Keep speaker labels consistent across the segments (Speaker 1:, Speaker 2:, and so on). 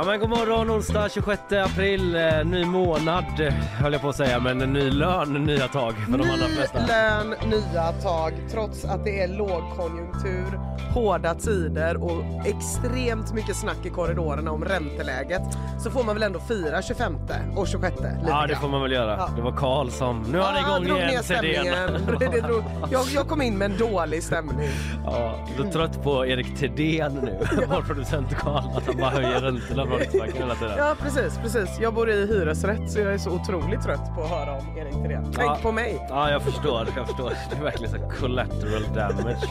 Speaker 1: Ja men god morgon onsdag 26 april, eh, ny månad eh, höll jag på att säga men en ny lön, nya tag för de allra
Speaker 2: Ny
Speaker 1: flesta.
Speaker 2: lön, nya tag. Trots att det är lågkonjunktur, hårda tider och extremt mycket snack i korridorerna om ränteläget så får man väl ändå fira 25 och 26 lite
Speaker 1: Ja det får man väl göra.
Speaker 2: Ja.
Speaker 1: Det var Karl som, nu han
Speaker 2: Ja,
Speaker 1: igång
Speaker 2: drog
Speaker 1: igen
Speaker 2: ner stämningen. Det drog, jag, jag kom in med en dålig stämning.
Speaker 1: Ja, du är trött på Erik Thedéen nu, vår producent Karl, att han bara höjer räntorna från Riksbanken hela tiden.
Speaker 2: Ja precis, precis. Jag bor i hyresrätt så jag är så otroligt trött på att höra om Erik Thedéen. Tänk
Speaker 1: Ja.
Speaker 2: på mig.
Speaker 1: Ja, jag förstår. Jag förstår. Det är verkligen så collateral damage.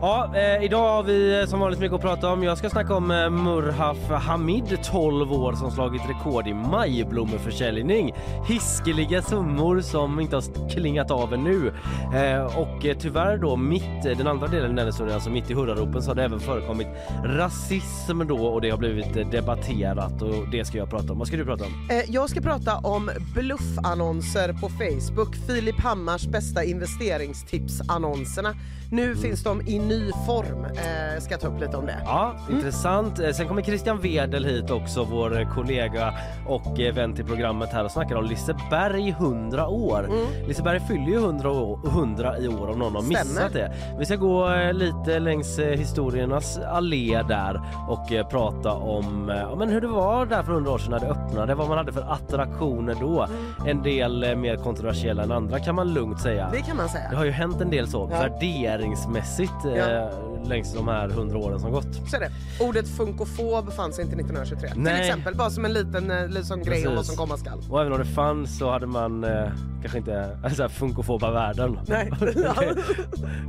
Speaker 1: Ja, eh, idag har vi eh, som vanligt mycket att prata om. Jag ska snacka om eh, Murhaf Hamid, 12 år, som slagit rekord i majblommeförsäljning. Hiskeliga summor som inte har klingat av ännu. Eh, och eh, tyvärr då, mitt, den andra delen i den historien, alltså mitt i hurraropen, så har det även förekommit rasism då och det har blivit debatterat och det ska jag prata om. Vad ska du prata om?
Speaker 2: Eh, Jag ska prata om bluffannonser på Facebook. Filip Hammars bästa investeringstips-annonserna. Nu finns de i ny form. Eh, ska ta upp lite om det.
Speaker 1: Ja, intressant. Eh, Sen kommer Christian Wedel hit också, vår eh, kollega och eh, vän till programmet här och snackar om Liseberg 100 år. Liseberg fyller ju 100, år, 100 i år om någon har
Speaker 2: Stämmer.
Speaker 1: missat det. Vi ska gå eh, lite längs eh, historiernas allé där och eh, prata om eh, ja, men hur det var där för 100 år sedan när det öppnade, vad man hade för attraktioner då. En del eh, mer kontroversiella än andra kan man lugnt säga.
Speaker 2: Det kan man
Speaker 1: Det
Speaker 2: säga.
Speaker 1: har ju hänt en del så värderingsmässigt eh,
Speaker 2: Ja.
Speaker 1: Längs de här 100 åren som gått.
Speaker 2: Så är det. Ordet funkofob fanns inte 1923.
Speaker 1: Nej.
Speaker 2: Till exempel, bara som en liten, eh, liten grej om vad som komma skall.
Speaker 1: Och även om det fanns så hade man eh, kanske inte alltså, funkofoba världen.
Speaker 2: Nej.
Speaker 1: det,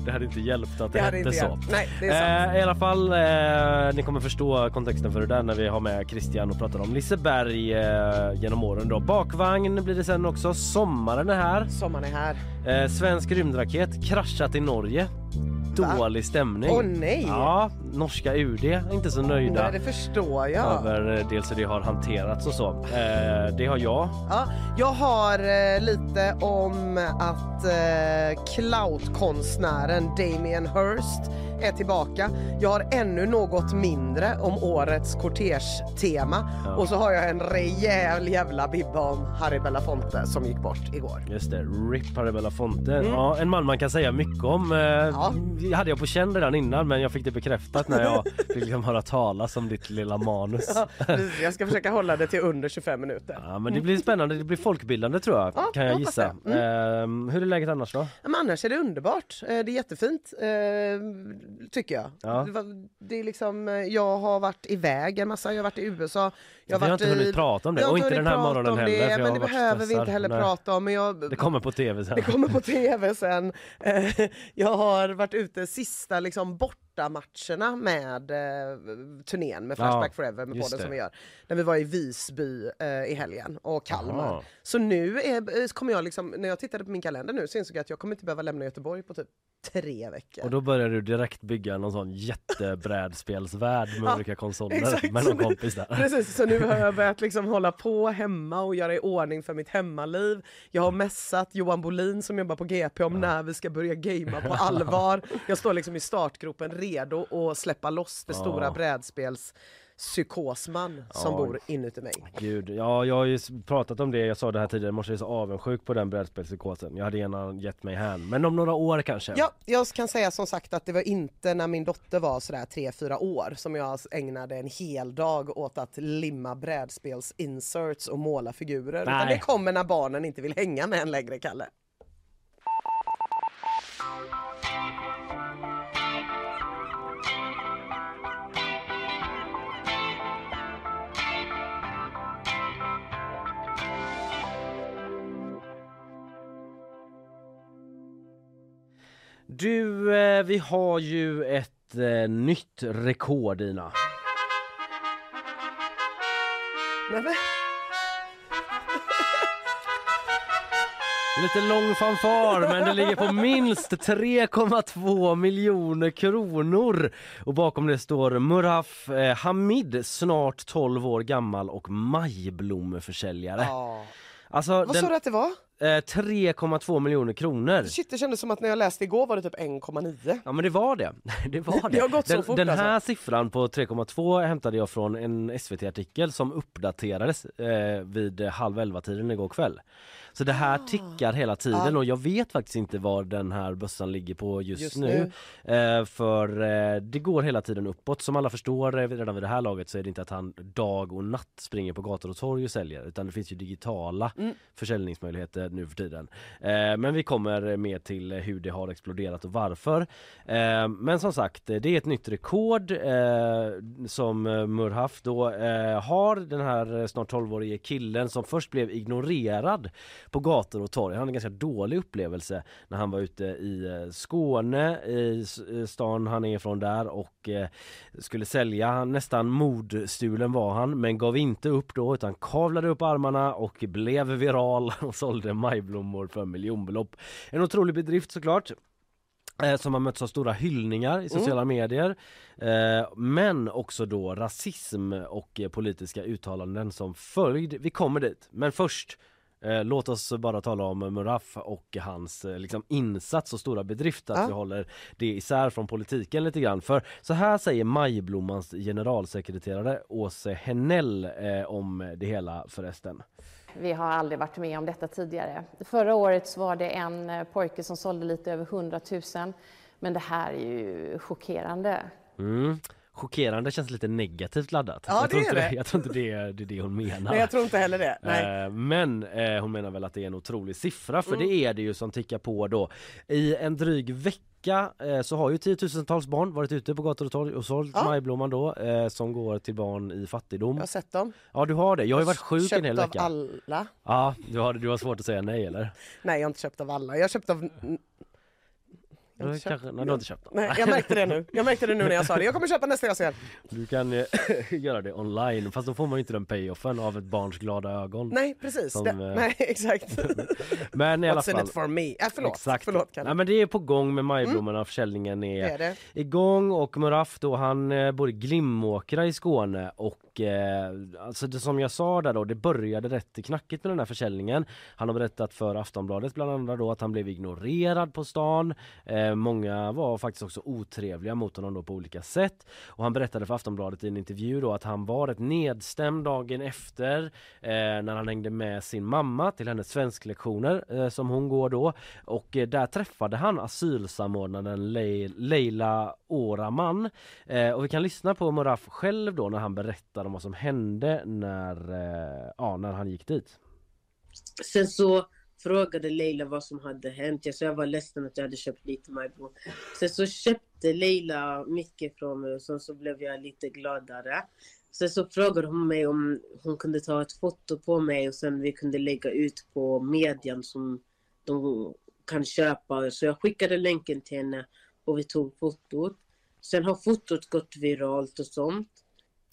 Speaker 1: det hade inte hjälpt att det,
Speaker 2: Det
Speaker 1: hette så.
Speaker 2: hjälpt. Nej, det är sant.
Speaker 1: Eh, I alla fall, eh, ni kommer förstå kontexten för det där när vi har med Christian och pratar om Liseberg eh, genom åren då. Bakvagn blir det sen också. Sommaren är här.
Speaker 2: Sommaren är här.
Speaker 1: Svensk rymdraket kraschat i Norge. Dålig stämning.
Speaker 2: Åh nej!
Speaker 1: Ja, norska UD är inte så nöjda
Speaker 2: Nej, det förstår jag.
Speaker 1: över eh, dels hur det har hanterats och så. Eh, det har jag.
Speaker 2: Ja, jag har eh, lite om att eh, cloutkonstnären Damien Hirst är tillbaka. Jag har ännu något mindre om årets kortege-tema
Speaker 1: Ja.
Speaker 2: och så har jag en rejäl jävla bibba om Harry Belafonte som gick bort igår.
Speaker 1: Just det, RIP Harry Belafonte. Ja, en man man kan säga mycket om. Eh, hade jag på känn redan innan men jag fick det bekräftat när jag fick liksom höra talas om ditt lilla manus.
Speaker 2: Ja, jag ska försöka hålla det till under 25 minuter.
Speaker 1: Ja, men det blir spännande, det blir folkbildande tror jag,
Speaker 2: Ja,
Speaker 1: kan jag gissa.
Speaker 2: det.
Speaker 1: Eh, hur är läget annars då?
Speaker 2: Men annars är det underbart. Eh, Det är jättefint, eh, tycker jag.
Speaker 1: Ja.
Speaker 2: Det, var, det är liksom, eh, jag har varit iväg en massa, jag har varit i USA. Jag
Speaker 1: Vi har inte
Speaker 2: i-
Speaker 1: hunnit prata om det och
Speaker 2: inte
Speaker 1: den här morgonen heller.
Speaker 2: Det,
Speaker 1: jag
Speaker 2: men det behöver vi inte heller
Speaker 1: Nej.
Speaker 2: prata om. Men jag,
Speaker 1: Det kommer på tv sen.
Speaker 2: det kommer på tv sen. Eh, Jag har varit ute sista liksom bortamatcherna med eh, turnén med Flashback
Speaker 1: Ja,
Speaker 2: Forever med podden
Speaker 1: det.
Speaker 2: som vi gör. När vi var i Visby eh, i helgen och Kalmar.
Speaker 1: Aha.
Speaker 2: Så nu är, eh, kommer jag liksom, när jag tittade på min kalender nu så insåg jag att jag kommer inte behöva lämna Göteborg på typ tre veckor.
Speaker 1: Och då börjar du direkt bygga någon sån jättebrädspelsvärld med
Speaker 2: Ja,
Speaker 1: olika konsoler med någon kompis där.
Speaker 2: Precis, så nu har jag börjat liksom hålla på hemma och göra i ordning för mitt hemmaliv. Jag har messat Johan Bolin som jobbar på GP om när vi ska börja gamea på allvar. Jag står liksom i startgropen redo att släppa loss det
Speaker 1: Ja.
Speaker 2: stora brädspels psykosman som
Speaker 1: Ja.
Speaker 2: bor inuti mig.
Speaker 1: Gud, ja jag har ju pratat om det, jag sa det här tidigare i morse, jag är så avundsjuk på den brädspelspsykosen. Jag hade gärna gett mig hän, men om några år kanske.
Speaker 2: Ja, jag kan säga som sagt att det var inte när min dotter var sådär 3-4 år som jag ägnade en hel dag åt att limma brädspels inserts och måla figurer. Utan
Speaker 1: Nej.
Speaker 2: det kommer när barnen inte vill hänga med en längre, Kalle.
Speaker 1: Du, eh, vi har ju ett eh, nytt rekord Ina.
Speaker 2: Nej, men...
Speaker 1: Lite lång fanfar men det ligger på minst 3,2 miljoner kronor. Och bakom det står Murhaf eh, Hamid, snart 12 år gammal och majblommeförsäljare.
Speaker 2: Ja.
Speaker 1: Alltså,
Speaker 2: Vad
Speaker 1: den,
Speaker 2: sa du att det var?
Speaker 1: Eh, 3,2 miljoner kronor.
Speaker 2: Shit, det kändes som att när jag läste igår var det typ 1,9.
Speaker 1: Ja men det var det. Det var det.
Speaker 2: Det har gått så
Speaker 1: den,
Speaker 2: fort,
Speaker 1: den här
Speaker 2: alltså.
Speaker 1: siffran på 3,2 hämtade jag från en SVT-artikel som uppdaterades eh, vid halv elva tiden igår kväll. Så det här tickar hela tiden
Speaker 2: Ja.
Speaker 1: och jag vet faktiskt inte var den här bössan ligger på just,
Speaker 2: Just
Speaker 1: nu. Eh, för eh, det går hela tiden uppåt. Som alla förstår eh, redan vid det här laget så är det inte att han dag och natt springer på gator och torg och säljer utan det finns ju digitala
Speaker 2: Mm.
Speaker 1: försäljningsmöjligheter Eh, nu för tiden. Eh, men vi kommer mer till hur det har exploderat och varför. Eh, men som sagt, det är ett nytt rekord som Murhaf då har. Den här snart 12-årige killen som först blev ignorerad på gator och torg. Han hade en ganska dålig upplevelse när han var ute i Skåne, i stan han är ifrån där och skulle sälja. Nästan mordstulen var han men gav inte upp då utan kavlade upp armarna och blev viral och sålde majblommor för miljonbelopp. En otrolig bedrift såklart. Eh, som har mötts av stora hyllningar i sociala medier. Eh, men också då rasism och eh, politiska uttalanden som följd. Vi kommer dit. Men först låt oss bara tala om Muraf och hans liksom, insats och stora bedrift att
Speaker 2: Ja.
Speaker 1: vi håller det isär från politiken lite grann. För så här säger Majblommans generalsekreterare Åse Henell eh, om det hela förresten.
Speaker 3: Vi har aldrig varit med om detta tidigare. Förra året så var det en eh, pojke som sålde lite över 100 000. Men det här är ju chockerande.
Speaker 1: Mm. Chockerande känns lite negativt laddat.
Speaker 2: Ja,
Speaker 1: jag, tror
Speaker 2: det är
Speaker 1: inte
Speaker 2: det.
Speaker 1: jag tror inte det är det, är det hon menar.
Speaker 2: Nej, jag tror inte heller det. Nej.
Speaker 1: Eh, Men eh, hon menar väl att det är en otrolig siffra för
Speaker 2: Mm.
Speaker 1: det är det ju som tickar på då. I en dryg vecka eh, så har ju tiotusentals barn varit ute på gator och torg och sålt
Speaker 2: Ja.
Speaker 1: majblomman då eh, som går till barn i fattigdom.
Speaker 2: Jag har sett dem.
Speaker 1: Ja du har det, jag har ju varit sjuk
Speaker 2: köpt
Speaker 1: en hel vecka.
Speaker 2: av alla.
Speaker 1: Ja, du har, du har svårt att säga nej eller?
Speaker 2: Nej, jag har inte köpt av alla. Jag har köpt av... Jag har
Speaker 1: kanske, nej, du har inte köpt dem.
Speaker 2: Nej, jag märkte det nu. Jag märkte det nu när jag sa det. Jag kommer köpa nästa jag ser.
Speaker 1: Du kan eh, göra det online fast då får man ju inte den payoffen av ett barns glada ögon.
Speaker 2: Nej, precis.
Speaker 1: Som,
Speaker 2: det,
Speaker 1: eh,
Speaker 2: nej, exakt.
Speaker 1: Men i alla
Speaker 2: What's in
Speaker 1: fall.
Speaker 2: it for me? Äh, förlåt.
Speaker 1: Exakt.
Speaker 2: Förlåt, Kalle.
Speaker 1: Nej, men det är på gång med majblommorna, försäljningen är,
Speaker 2: Det är det.
Speaker 1: igång och Muraf då han eh, bor i Glimåkra i Skåne och Eh, alltså det som jag sa där då det började rätt knackigt med den här försäljningen. Han har berättat för Aftonbladet bland annat då att han blev ignorerad på stan. Eh, många var faktiskt också otrevliga mot honom då på olika sätt och han berättade för Aftonbladet i en intervju då att han var rätt nedstämd dagen efter eh, när han hängde med sin mamma till hennes svensklektioner eh, som hon går då och eh, där träffade han asylsamordnaren Le- Leila Oraman eh, och vi kan lyssna på Muraf själv då när han berättar om vad som hände när, eh, ja, när han gick dit.
Speaker 4: Sen så frågade Leila vad som hade hänt. Jag sa jag var ledsen att jag hade köpt lite Majbo. Sen så köpte Leila mycket från mig och sen så blev jag lite gladare. Sen så frågade hon mig om hon kunde ta ett foto på mig och sen vi kunde lägga ut på median som de kan köpa. Så jag skickade länken till henne och vi tog fotot. Sen har fotot gått viralt och sånt.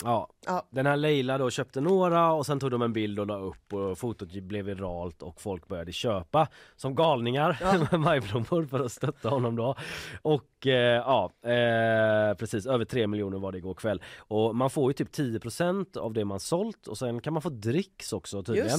Speaker 1: Ja,
Speaker 2: Ja.
Speaker 1: den här Leila då köpte några och sen tog de en bild och la upp och fotot blev viralt och folk började köpa som galningar
Speaker 2: Ja.
Speaker 1: majblommor för att stötta honom då. Och eh, ja, eh, precis över 3 miljoner var det igår kväll. Och man får ju typ 10% av det man sålt och sen kan man få dricks också tydligen.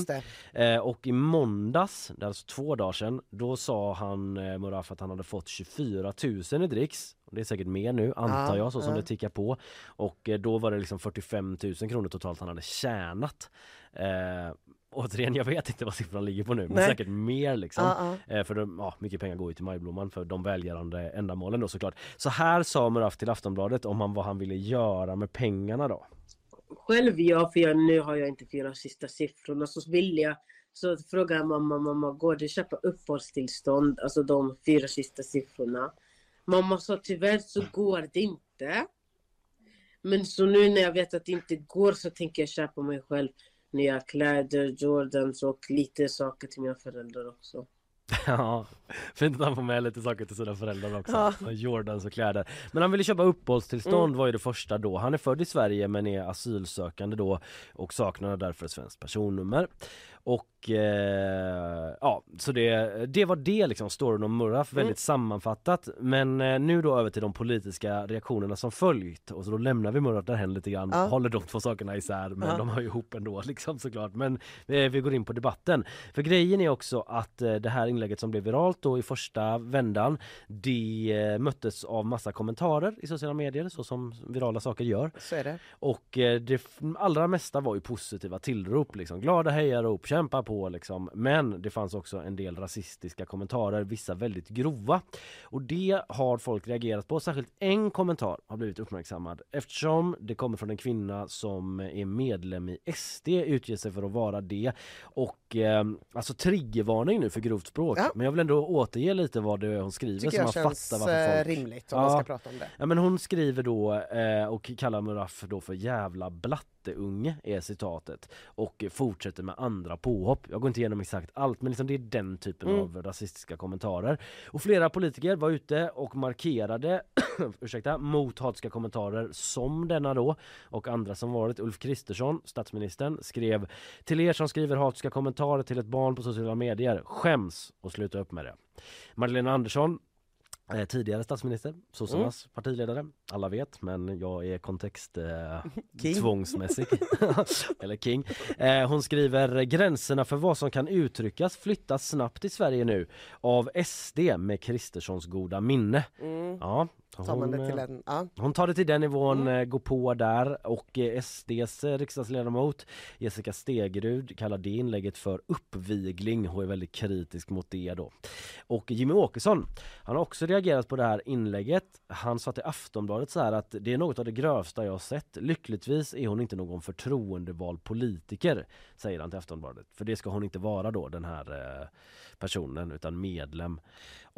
Speaker 1: Eh, och i måndags, det är alltså två dagar sedan, då sa han eh, Muraf att han hade fått 24 000 i dricks. Det är säkert mer nu antar
Speaker 2: Ja,
Speaker 1: jag så som
Speaker 2: ja.
Speaker 1: det tickar på. Och eh, då var det liksom 45 000 kronor totalt han hade tjänat. Eh, återigen, jag vet inte vad siffran ligger på nu men
Speaker 2: Nej.
Speaker 1: säkert mer liksom.
Speaker 2: Ja.
Speaker 1: Eh, för de, ja, mycket pengar går ju till Majblomman för de välgörande ändamålen då såklart. Så här sa Muraf till Aftonbladet om han, vad han ville göra med pengarna då.
Speaker 4: Själv ja, för jag, nu har jag inte fyra sista siffrorna. Så vill jag, så frågar jag mamma, mamma går det att köpa uppehållstillstånd? Alltså de fyra sista siffrorna. Mamma sa tyvärr så går det inte. Men så nu när jag vet att det inte går så tänker jag köpa mig själv nya kläder, Jordans och lite saker till mina föräldrar också.
Speaker 1: Ja, fint att han får med lite saker till sina föräldrar också.
Speaker 2: Ja.
Speaker 1: Jordans och kläder. Men han ville köpa uppehållstillstånd var ju det första då. Han är född i Sverige men är asylsökande då och saknar därför svenskt personnummer. Och eh, ja, så det, det var det liksom storyn om Murraf,
Speaker 2: Mm.
Speaker 1: väldigt sammanfattat. Men eh, nu då över till de politiska reaktionerna som följt och så då lämnar vi Murraf därhän lite grann,
Speaker 2: Ja.
Speaker 1: håller de två sakerna isär men
Speaker 2: Ja.
Speaker 1: de hör ju ihop ändå liksom såklart. Men eh, vi går in på debatten. För grejen är också att eh, det här inlägget som blev viralt då i första vändan, det eh, möttes av massa kommentarer i sociala medier så som virala saker gör.
Speaker 2: Så är det.
Speaker 1: Och eh, det allra mesta var ju positiva tillrop, liksom. glada hejarop, kämpa på liksom. Men det fanns också en del rasistiska kommentarer, vissa väldigt grova. Och det har folk reagerat på, särskilt en kommentar har blivit uppmärksammad eftersom det kommer från en kvinna som är medlem i SD, utger sig för att vara det. Och eh, alltså triggervarning nu för grovt språk.
Speaker 2: Ja.
Speaker 1: Men jag vill ändå återge lite vad det är hon skriver
Speaker 2: Tycker
Speaker 1: så man fattar varför
Speaker 2: eh,
Speaker 1: folk
Speaker 2: rimligt om
Speaker 1: Ja.
Speaker 2: ska prata om det.
Speaker 1: Ja men hon skriver då eh, och kallar Muraf då för jävla blatteunge är citatet och fortsätter med andra påhopp. Jag går inte igenom exakt allt men liksom det är den typen
Speaker 2: Mm.
Speaker 1: av rasistiska kommentarer. Och flera politiker var ute och markerade ursäkta, mot hatiska kommentarer som denna då och andra som varit. Ulf Kristersson, statsministern, skrev till er som skriver hatiska kommentarer till ett barn på sociala medier, skäms och sluta upp med det. Magdalena Andersson Eh, tidigare statsminister, sossarnas partiledare. Alla vet, men jag är kontext eh,
Speaker 2: King.
Speaker 1: tvångsmässig. Eller king. Eh, hon skriver gränserna för vad som kan uttryckas flyttas snabbt i Sverige nu av SD med Kristerssons goda minne.
Speaker 2: Mm.
Speaker 1: Ja,
Speaker 2: Tar man det till en... Ja.
Speaker 1: hon tar det till den nivån,
Speaker 2: Mm.
Speaker 1: eh, går på där och eh, SDs eh, riksdagsledamot Jessica Stegrud kallar det inlägget för uppvigling och är väldigt kritisk mot det då. Och Jimmy Åkesson, han har också reagerat på det här inlägget. Han sa till Aftonbladet så här att det är något av det grövsta jag har sett. Lyckligtvis är hon inte någon förtroendevald politiker, säger han till Aftonbladet. För det ska hon inte vara då, den här personen, utan medlem.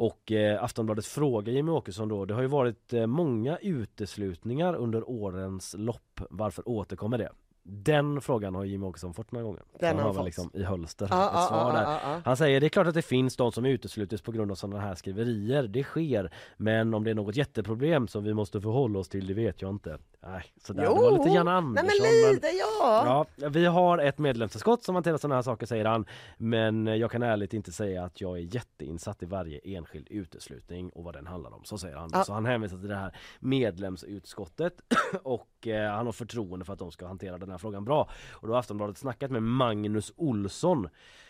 Speaker 1: Och eh, Aftonbladet frågar Jimmy Åkesson då, det har ju varit eh, många uteslutningar under årens lopp. Varför återkommer det? Den frågan har Jimmy Åkesson fått några gånger.
Speaker 2: Den
Speaker 1: han
Speaker 2: har
Speaker 1: väl liksom i hölster
Speaker 2: Ja,
Speaker 1: ett
Speaker 2: ja,
Speaker 1: svar där.
Speaker 2: ja, ja, ja.
Speaker 1: Han säger det är klart att det finns de som uteslutits på grund av sådana här skriverier. Det sker. Men om det är något jätteproblem som vi måste förhålla oss till, det vet jag inte. Nej, sådär. det var lite
Speaker 2: nej
Speaker 1: Andersson.
Speaker 2: men
Speaker 1: men-
Speaker 2: lite ja.
Speaker 1: Ja, vi har ett medlemsutskott som hanterar sådana här saker säger han. Men jag kan ärligt inte säga att jag är jätteinsatt i varje enskild uteslutning och vad den handlar om. Så säger han. Så han hänvisar till det här medlemsutskottet och eh, han har förtroende för att de ska hantera den här frågan bra. Och då har Aftonbladet snackat med Magnus Olsson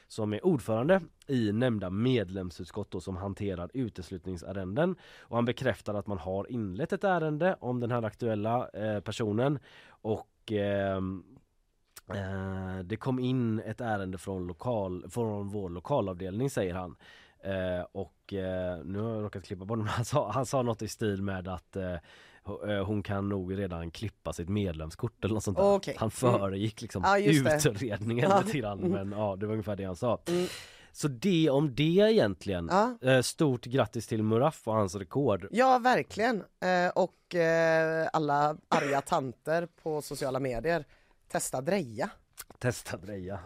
Speaker 1: som är ordförande i nämnda medlemsutskott då, som hanterar uteslutningsärenden. Och han bekräftar att man har inlett ett ärende om den här aktuella eh, personen och ehm, Eh, det kom in ett ärende från, lokal, från vår lokalavdelning säger han. Eh, och eh, nu har jag råkat klippa bort honom. Han sa, han sa något i stil med att eh, hon kan nog redan klippa sitt medlemskort eller något sånt där.
Speaker 2: Okej.
Speaker 1: Han
Speaker 2: Mm.
Speaker 1: föregick liksom
Speaker 2: Ja, just det.
Speaker 1: utredningen
Speaker 2: Ja.
Speaker 1: lite grann men ja det var ungefär det han sa.
Speaker 2: Mm.
Speaker 1: Så det om det egentligen.
Speaker 2: Ja.
Speaker 1: Eh, stort grattis till Muraf och hans rekord.
Speaker 2: Ja, verkligen. Eh, och eh, alla arga tanter på sociala medier. Testa dreja.
Speaker 1: Testa dreja.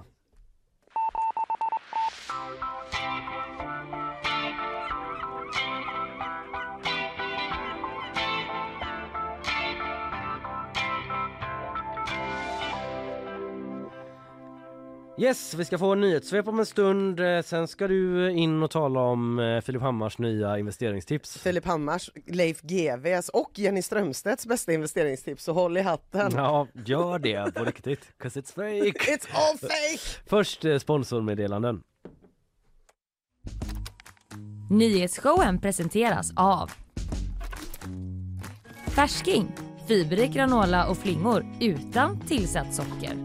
Speaker 1: Yes, vi ska få en nyhetssvep om en stund. Eh, Sen ska du in och tala om eh, Filip Hammars nya investeringstips.
Speaker 2: Filip Hammars, Leif GWs och Jenny Strömstedts bästa investeringstips. Så håll i hatten.
Speaker 1: Ja, gör det på riktigt. 'Cause it's fake.
Speaker 2: It's all fake!
Speaker 1: Först eh, sponsormeddelanden.
Speaker 5: Nyhetsshowen presenteras av Färsking, fiberrik granola och flingor utan tillsatt socker.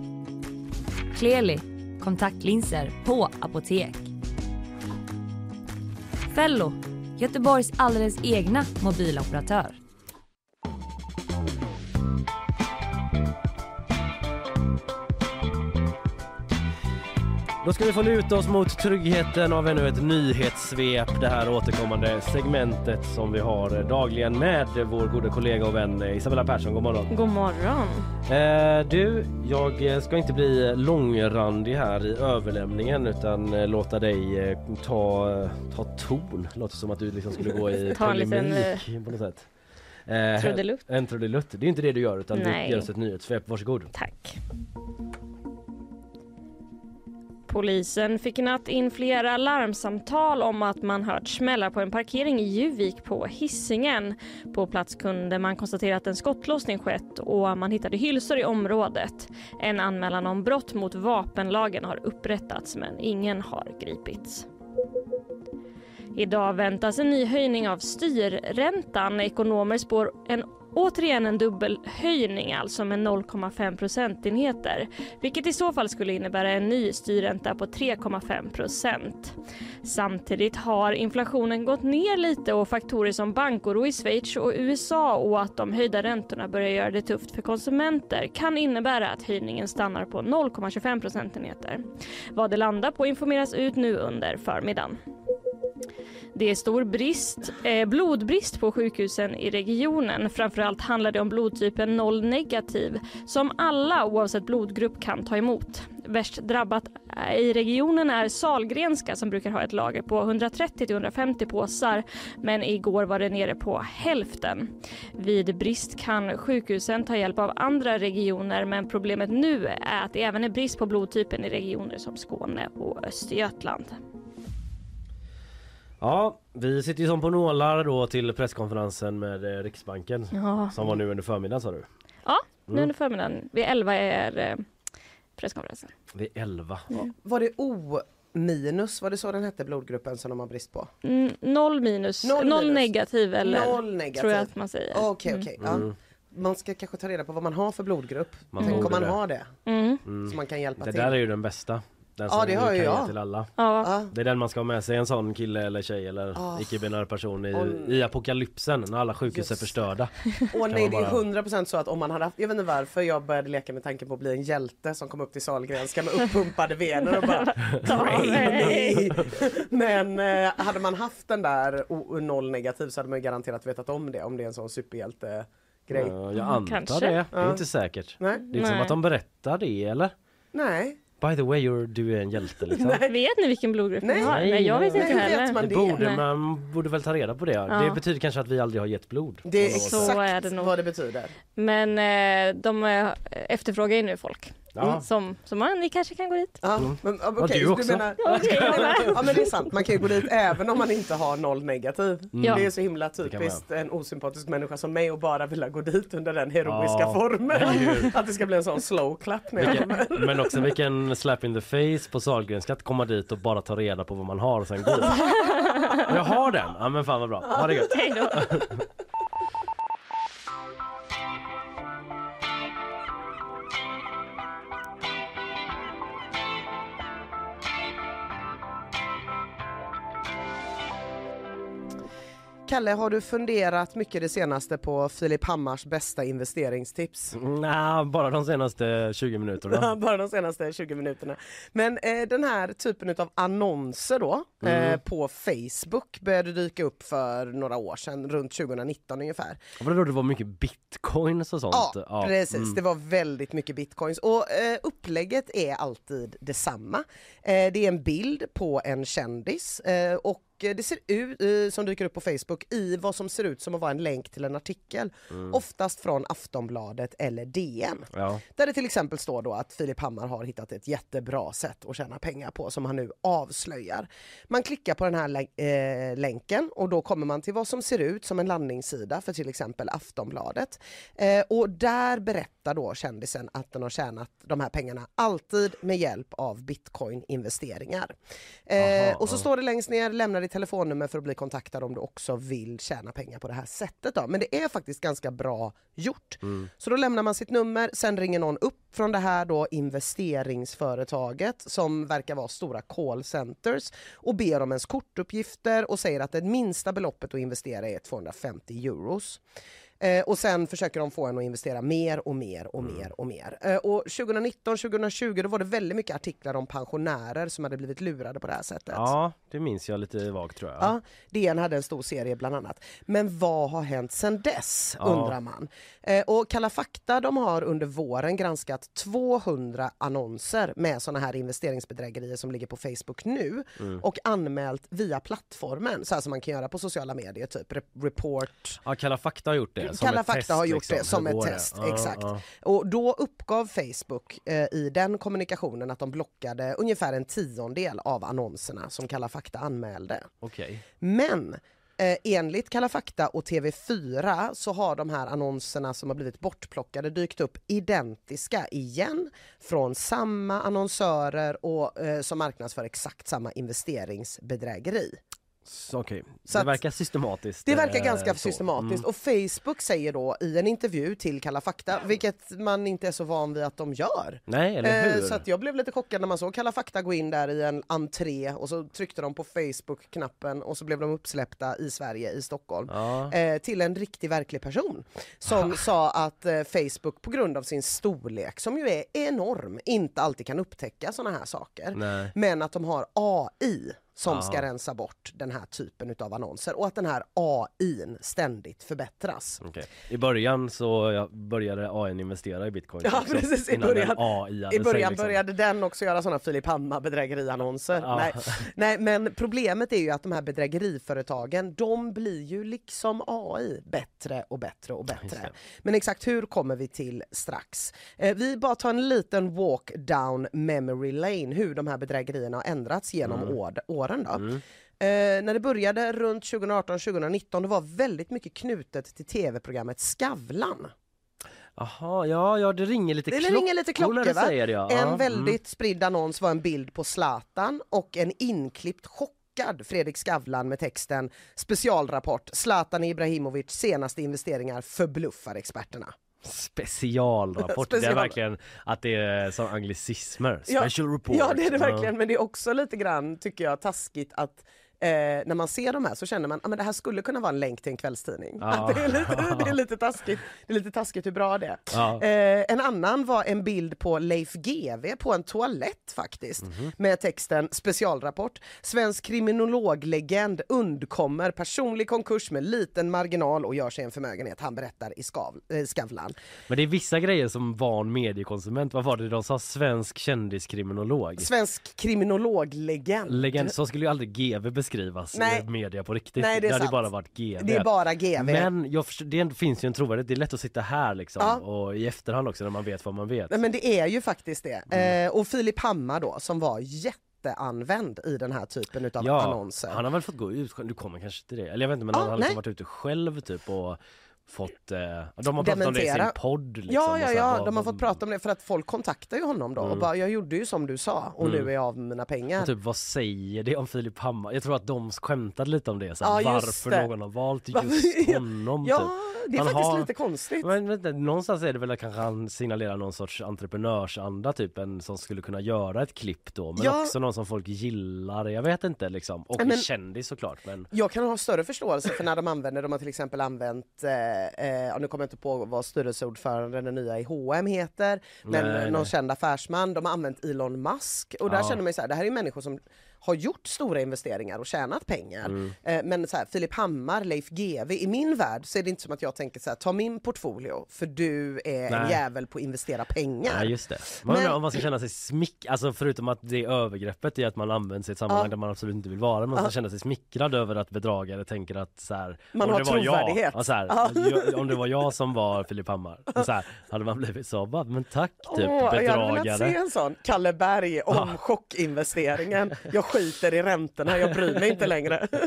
Speaker 5: Kleli, kontaktlinser på apotek. Fello, Göteborgs alldeles egna mobiloperatör.
Speaker 1: Då ska vi få luta oss mot tryggheten av ännu ett nyhetssvep. Det här återkommande segmentet som vi har dagligen med vår goda kollega och vän Isabella Persson. God morgon.
Speaker 6: God morgon.
Speaker 1: Eh, du, jag ska inte bli långrandig här i överlämningen utan eh, låta dig eh, ta, ta ton. Låter som att du liksom skulle gå i
Speaker 6: liten,
Speaker 1: polemik på något sätt. Eh,
Speaker 6: trudelutt.
Speaker 1: En trudelutt. Det är inte det du gör utan
Speaker 6: Nej.
Speaker 1: du ger oss ett nyhetssvep. Varsågod.
Speaker 6: Tack. Polisen fick i natt in flera larmsamtal om att man hört smällar på en parkering i Juvik på Hisingen. På plats kunde man konstatera att en skottlossning skett och man hittade hylsor i området. En anmälan om brott mot vapenlagen har upprättats men ingen har gripits. Idag väntas en ny höjning av styrräntan. Ekonomer spår en Återigen en dubbelhöjning alltså med 0,5 procentenheter vilket i så fall skulle innebära en ny styrränta på 3,5 procent. Samtidigt har inflationen gått ner lite och faktorer som bankoro i Schweiz och USA och att de höjda räntorna börjar göra det tufft för konsumenter kan innebära att höjningen stannar på 0,25 procentenheter. Vad det landar på informeras ut nu under förmiddagen. Det är stor brist, eh, blodbrist på sjukhusen i regionen. Framförallt handlar det om blodtypen 0 negativ som alla oavsett blodgrupp kan ta emot. Värst drabbat eh, i regionen är Salgrenska som brukar ha ett lager på 130-150 påsar men igår var det nere på hälften. Vid brist kan sjukhusen ta hjälp av andra regioner men problemet nu är att det även är brist på blodtypen i regioner som Skåne och Östergötland.
Speaker 1: Ja, vi sitter ju som på nålar då till presskonferensen med eh, Riksbanken
Speaker 6: Ja,
Speaker 1: som var nu under förmiddagen sa du.
Speaker 6: ja nu
Speaker 1: Mm.
Speaker 6: under förmiddagen. Vid 11 är eh, presskonferensen.
Speaker 1: Det är 11.
Speaker 2: Var det O minus, var det så den hette blodgruppen som de har brist på?
Speaker 6: Mm, noll minus,
Speaker 2: Noll
Speaker 6: noll,
Speaker 2: minus.
Speaker 6: negativ eller
Speaker 2: Noll negativ.
Speaker 6: tror jag att man säger.
Speaker 2: Okej okej. ja.
Speaker 1: Mm.
Speaker 2: Man ska kanske ta reda på vad man har för blodgrupp.
Speaker 1: Man
Speaker 2: Tänk om man
Speaker 1: det.
Speaker 2: har det.
Speaker 6: Mm.
Speaker 2: Så man kan hjälpa
Speaker 1: Det
Speaker 2: till.
Speaker 1: där är ju den bästa. Den
Speaker 2: Ja, det har ju jag.
Speaker 1: till alla.
Speaker 6: Ja.
Speaker 1: Det är den man ska ha med sig, en sån kille eller tjej eller
Speaker 2: Ah.
Speaker 1: icke-binär person i,
Speaker 2: Och-
Speaker 1: i apokalypsen när alla sjukhus är
Speaker 2: Just.
Speaker 1: förstörda.
Speaker 2: Och nej
Speaker 1: man
Speaker 2: det är
Speaker 1: bara-
Speaker 2: 100% så att om man hade haft, jag vet inte varför jag började leka med tanken på att bli en hjälte som kom upp till Sahlgrenska med uppumpade vener och bara
Speaker 6: mig.
Speaker 2: Men eh, hade man haft den där noll negativ så hade man ju garanterat vetat om det om det är en sån superhjälte grej.
Speaker 1: Ja, jag antar
Speaker 6: kanske.
Speaker 1: det. Det är
Speaker 2: Ja.
Speaker 1: inte säkert.
Speaker 2: Nej,
Speaker 1: Det är inte som
Speaker 6: Nej.
Speaker 1: att de berättar det eller?
Speaker 2: nej.
Speaker 1: By the way, you're, du är en hjälte liksom.
Speaker 2: Nej.
Speaker 6: Vet ni vilken blodgrupp
Speaker 2: Nej.
Speaker 6: ni har?
Speaker 1: Nej,
Speaker 6: jag vet inte
Speaker 2: Nej, hur vet
Speaker 6: heller.
Speaker 2: man
Speaker 1: Det
Speaker 2: det?
Speaker 1: borde,
Speaker 6: Nej.
Speaker 1: man borde väl ta reda på det.
Speaker 6: Ja.
Speaker 1: Det betyder kanske att vi aldrig har gett blod.
Speaker 2: Det är
Speaker 6: Så
Speaker 2: exakt
Speaker 6: är det nog.
Speaker 2: vad det betyder.
Speaker 6: Men eh, de eh, efterfrågar ju nu folk.
Speaker 1: Ja.
Speaker 6: Som, så man, ni kanske kan gå dit.
Speaker 2: Ja,
Speaker 1: Mm.
Speaker 2: men,
Speaker 1: Ja,
Speaker 2: okej,
Speaker 1: du
Speaker 2: så
Speaker 1: också.
Speaker 2: menar,
Speaker 6: jag med.
Speaker 2: ja men det är sant, man kan ju gå dit även om man inte har noll negativ.
Speaker 6: Ja.
Speaker 2: Det är så himla typiskt en osympatisk människa som mig och bara vilja gå dit under den heroiska
Speaker 1: Ja,
Speaker 2: formen. Att det ska bli en sån slow clap när jag kommer.
Speaker 1: Vilken, men också vilken slap in the face på Sahlgrenska att komma dit och bara ta reda på vad man har och sen gå. Jag har den! Ja men fan vad bra. Ha det gött.
Speaker 2: Kalle, har du funderat mycket det senaste på Filip Hammars bästa investeringstips?
Speaker 1: Nej, bara de senaste 20 minuterna.
Speaker 2: Bara de senaste 20 minuterna. Men eh, den här typen av annonser då eh, på Facebook började dyka upp för några år sedan, runt 2019 ungefär.
Speaker 1: Var det då det var mycket bitcoins och sånt?
Speaker 2: Ja, precis.
Speaker 1: mm.
Speaker 2: Det var väldigt mycket bitcoins. Och eh, upplägget är alltid detsamma. Eh, det är en bild på en kändis eh, och eh, det ser ut, eh, som dyker upp på Facebook, i vad som ser ut som att vara en länk till en artikel. Oftast från Aftonbladet eller DN.
Speaker 1: Ja.
Speaker 2: Där det till exempel står då att Filip Hammar har hittat ett jättebra sätt att tjäna pengar på som han nu avslöjar. Man klickar på den här eh, länken och då kommer man till vad som ser ut som en landningssida för till exempel Aftonbladet. Eh, och där berättar då kändisen att den har tjänat de här pengarna alltid med hjälp av bitcoin-investeringar. Eh,
Speaker 1: Aha,
Speaker 2: och så
Speaker 1: ja.
Speaker 2: står det längst ner, lämna ditt telefonnummer för att bli kontaktad om du också vill tjäna pengar på det här sättet. Då. Men det är faktiskt ganska bra gjort. Så då lämnar man sitt nummer, sen ringer någon upp från det här då investeringsföretaget som verkar vara stora callcenters och ber om ens kortuppgifter och säger att det minsta beloppet att investera är 250 euros. Eh, och sen försöker de få en att investera mer och mer och mer och mer. Eh, och 2019, 2020 då var det väldigt mycket artiklar om pensionärer som hade blivit lurade på det här sättet.
Speaker 1: ja, det minns jag lite vagt tror jag.
Speaker 2: Ja, DN hade en stor serie bland annat. Men vad har hänt sedan dess
Speaker 1: Ja.
Speaker 2: undrar man. Eh, och Kalla fakta de har under våren granskat 200 annonser med såna här investeringsbedrägerier som ligger på Facebook nu
Speaker 1: Mm.
Speaker 2: och anmält via plattformen så här som man kan göra på sociala medier, typ Re- Report.
Speaker 1: Ja, Kalla fakta har gjort det. Det? Som
Speaker 2: Kalla fakta
Speaker 1: test,
Speaker 2: har gjort
Speaker 1: liksom?
Speaker 2: det som
Speaker 1: Hur
Speaker 2: ett
Speaker 1: det?
Speaker 2: test,
Speaker 1: Ja,
Speaker 2: exakt.
Speaker 1: ja.
Speaker 2: Och då uppgav Facebook eh, i den kommunikationen att de blockade ungefär en tiondel av annonserna som Kalla fakta anmälde.
Speaker 1: Okej.
Speaker 2: Men eh, enligt Kalla fakta och TV4 så har de här annonserna som har blivit bortplockade dykt upp identiska igen från samma annonsörer och eh, som marknadsför exakt samma investeringsbedrägeri.
Speaker 1: Så, Okej,
Speaker 2: Så
Speaker 1: det verkar systematiskt.
Speaker 2: Det verkar
Speaker 1: eh,
Speaker 2: ganska
Speaker 1: så.
Speaker 2: systematiskt
Speaker 1: Mm.
Speaker 2: och Facebook säger då i en intervju till Kalla fakta, vilket man inte är så van vid att de gör.
Speaker 1: Nej, eller hur?
Speaker 2: Eh, så att jag blev lite chockad när man såg Kalla fakta gå in där i en entré och så tryckte de på Facebook-knappen och så blev de uppsläppta i Sverige, i Stockholm.
Speaker 1: Ja.
Speaker 2: Eh, till en riktig verklig person som sa att eh, Facebook på grund av sin storlek, som ju är enorm, inte alltid kan upptäcka sådana här saker.
Speaker 1: Nej.
Speaker 2: Men att de har AI som
Speaker 1: Ja.
Speaker 2: ska rensa bort den här typen av annonser och att den här AI ständigt förbättras.
Speaker 1: Okej. I början så började AI investera i bitcoin
Speaker 2: Ja,
Speaker 1: också,
Speaker 2: precis, i början- I början
Speaker 1: sig, liksom.
Speaker 2: började den också göra sådana Filip Hammar bedrägeriannonser.
Speaker 1: Ja.
Speaker 2: Nej. Nej, men problemet är ju att de här bedrägeriföretagen, de blir ju liksom AI bättre och bättre och bättre. Men exakt hur kommer vi till strax. Eh, vi bara tar en liten walk down memory lane, hur de här bedrägerierna har ändrats genom
Speaker 1: Mm.
Speaker 2: år, åren. Då. Eh, när det började runt 2018-2019, det var väldigt mycket knutet till tv-programmet Skavlan.
Speaker 1: Jaha, ja, ja det ringer lite
Speaker 2: Det
Speaker 1: klockor
Speaker 2: ringer lite klockor va?
Speaker 1: säger det, ja.
Speaker 2: En
Speaker 1: Ja, mm.
Speaker 2: väldigt spridd annons var en bild på Zlatan och en inklippt chockad Fredrik Skavlan med texten Specialrapport Zlatan Ibrahimovic senaste investeringar förbluffar experterna.
Speaker 1: Specialrapport, det
Speaker 2: Special-
Speaker 1: är verkligen att det är som anglicismer.
Speaker 2: Ja,
Speaker 1: Special report.
Speaker 2: Ja det är det verkligen men det är också lite grann tycker jag taskigt att Eh, när man ser de här så känner man att ah, men det här skulle kunna vara en länk till en kvällstidning.
Speaker 1: Ja.
Speaker 2: Det, är lite, det, är lite taskigt, det är lite taskigt hur bra det är.
Speaker 1: Ja.
Speaker 2: Eh, en annan var en bild på Leif GW på en toalett faktiskt
Speaker 1: Mhm.
Speaker 2: med texten specialrapport. Svensk kriminologlegend undkommer personlig konkurs med liten marginal och gör sig en förmögenhet. Han berättar i Skav, eh, Skavlan.
Speaker 1: Men det är vissa grejer som van mediekonsument, vad var det de sa? Svensk kändiskriminolog?
Speaker 2: Svensk kriminologlegend.
Speaker 1: Legend, så skulle ju aldrig GV beskrivas
Speaker 2: Nej.
Speaker 1: i media på riktigt.
Speaker 2: Nej, det är
Speaker 1: hade
Speaker 2: sant.
Speaker 1: bara varit GV.
Speaker 2: Det är bara GV.
Speaker 1: Men jag förstår, det finns ju en trovärdighet, det är lätt att sitta här liksom
Speaker 2: Ja.
Speaker 1: och i efterhand också när man vet vad man vet.
Speaker 2: Nej, men det är ju faktiskt det.
Speaker 1: Mm.
Speaker 2: Eh, och Filip Hammar då som var jätteanvänd i den här typen utav
Speaker 1: ja,
Speaker 2: annonser.
Speaker 1: han har väl fått gå ut, du kommer kanske till det, eller jag vet inte men
Speaker 2: Ja,
Speaker 1: han har liksom varit ute själv typ och fått, eh, de har pratat om det i sin
Speaker 2: Dementera.
Speaker 1: podd liksom,
Speaker 2: Ja,
Speaker 1: och
Speaker 2: ja, ja, de har fått prata om det för att folk kontaktar ju honom då och
Speaker 1: Mm.
Speaker 2: bara jag gjorde ju som du sa och
Speaker 1: Mm.
Speaker 2: nu är jag av med mina pengar.
Speaker 1: Och Typ vad säger det om Filip Hammar? Jag tror att de skämtade lite om det, så här,
Speaker 2: Ja,
Speaker 1: varför
Speaker 2: det.
Speaker 1: någon har valt just honom
Speaker 2: Ja,
Speaker 1: typ.
Speaker 2: det är
Speaker 1: Han
Speaker 2: faktiskt
Speaker 1: har-
Speaker 2: lite konstigt.
Speaker 1: Men, vänta, någonstans är det väl att kanske han signalerar någon sorts entreprenörsanda typ en som skulle kunna göra ett klipp då men
Speaker 2: Ja.
Speaker 1: också någon som folk gillar, jag vet inte liksom. Och
Speaker 2: men-
Speaker 1: kändis såklart men
Speaker 2: Jag kan ha större förståelse för när de använder, de har till exempel använt, eh, eh, nu kommer jag inte på vad styrelseordföranden den nya i H&M heter, men
Speaker 1: Nej,
Speaker 2: någon
Speaker 1: nej.
Speaker 2: känd affärsman, de har använt Elon Musk och där
Speaker 1: Ja.
Speaker 2: känner man ju så här, det här är människor som har gjort stora investeringar och tjänat pengar.
Speaker 1: Mm.
Speaker 2: Eh, men så här, Filip Hammar, Leif GW, i min värld så är det inte som att jag tänker så här, ta min portfolio för du är en
Speaker 1: Nej.
Speaker 2: jävel på att investera pengar.
Speaker 1: Ja just det. Man
Speaker 2: Men-
Speaker 1: om man ska känna sig smick, alltså förutom att det är övergreppet i att man används i ett sammanhang
Speaker 2: Ja.
Speaker 1: där man absolut inte vill vara, man ska känna sig smickrad över att bedragare tänker att så här,
Speaker 2: Man har
Speaker 1: jag,
Speaker 2: trovärdighet.
Speaker 1: ja, så här,
Speaker 2: Ja.
Speaker 1: jag, om det var jag som var Filip Hammar, så här, hade man blivit så, bara, men tack typ
Speaker 2: Åh, jag hade velat se
Speaker 1: bedragare.
Speaker 2: en sån, Kalle Berg om
Speaker 1: Ja.
Speaker 2: chockinvesteringen. Jag skiter i räntorna, jag bryr mig inte längre.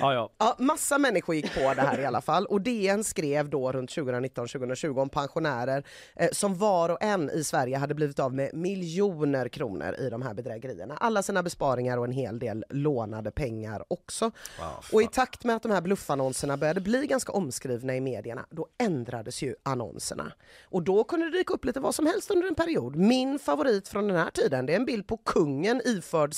Speaker 1: Ja, ja.
Speaker 2: Ja, massa människor gick på det här i alla fall och DN skrev då runt 2019-2020 om pensionärer eh, som var och en i Sverige hade blivit av med miljoner kronor i de här bedrägerierna. Alla sina besparingar och en hel del lånade pengar också.
Speaker 1: Wow,
Speaker 2: Och i takt med att de här bluffannonserna började bli ganska omskrivna i medierna, då ändrades ju annonserna. Och då kunde det dyka upp lite vad som helst under en period. Min favorit från den här tiden, det är en bild på kungen iförd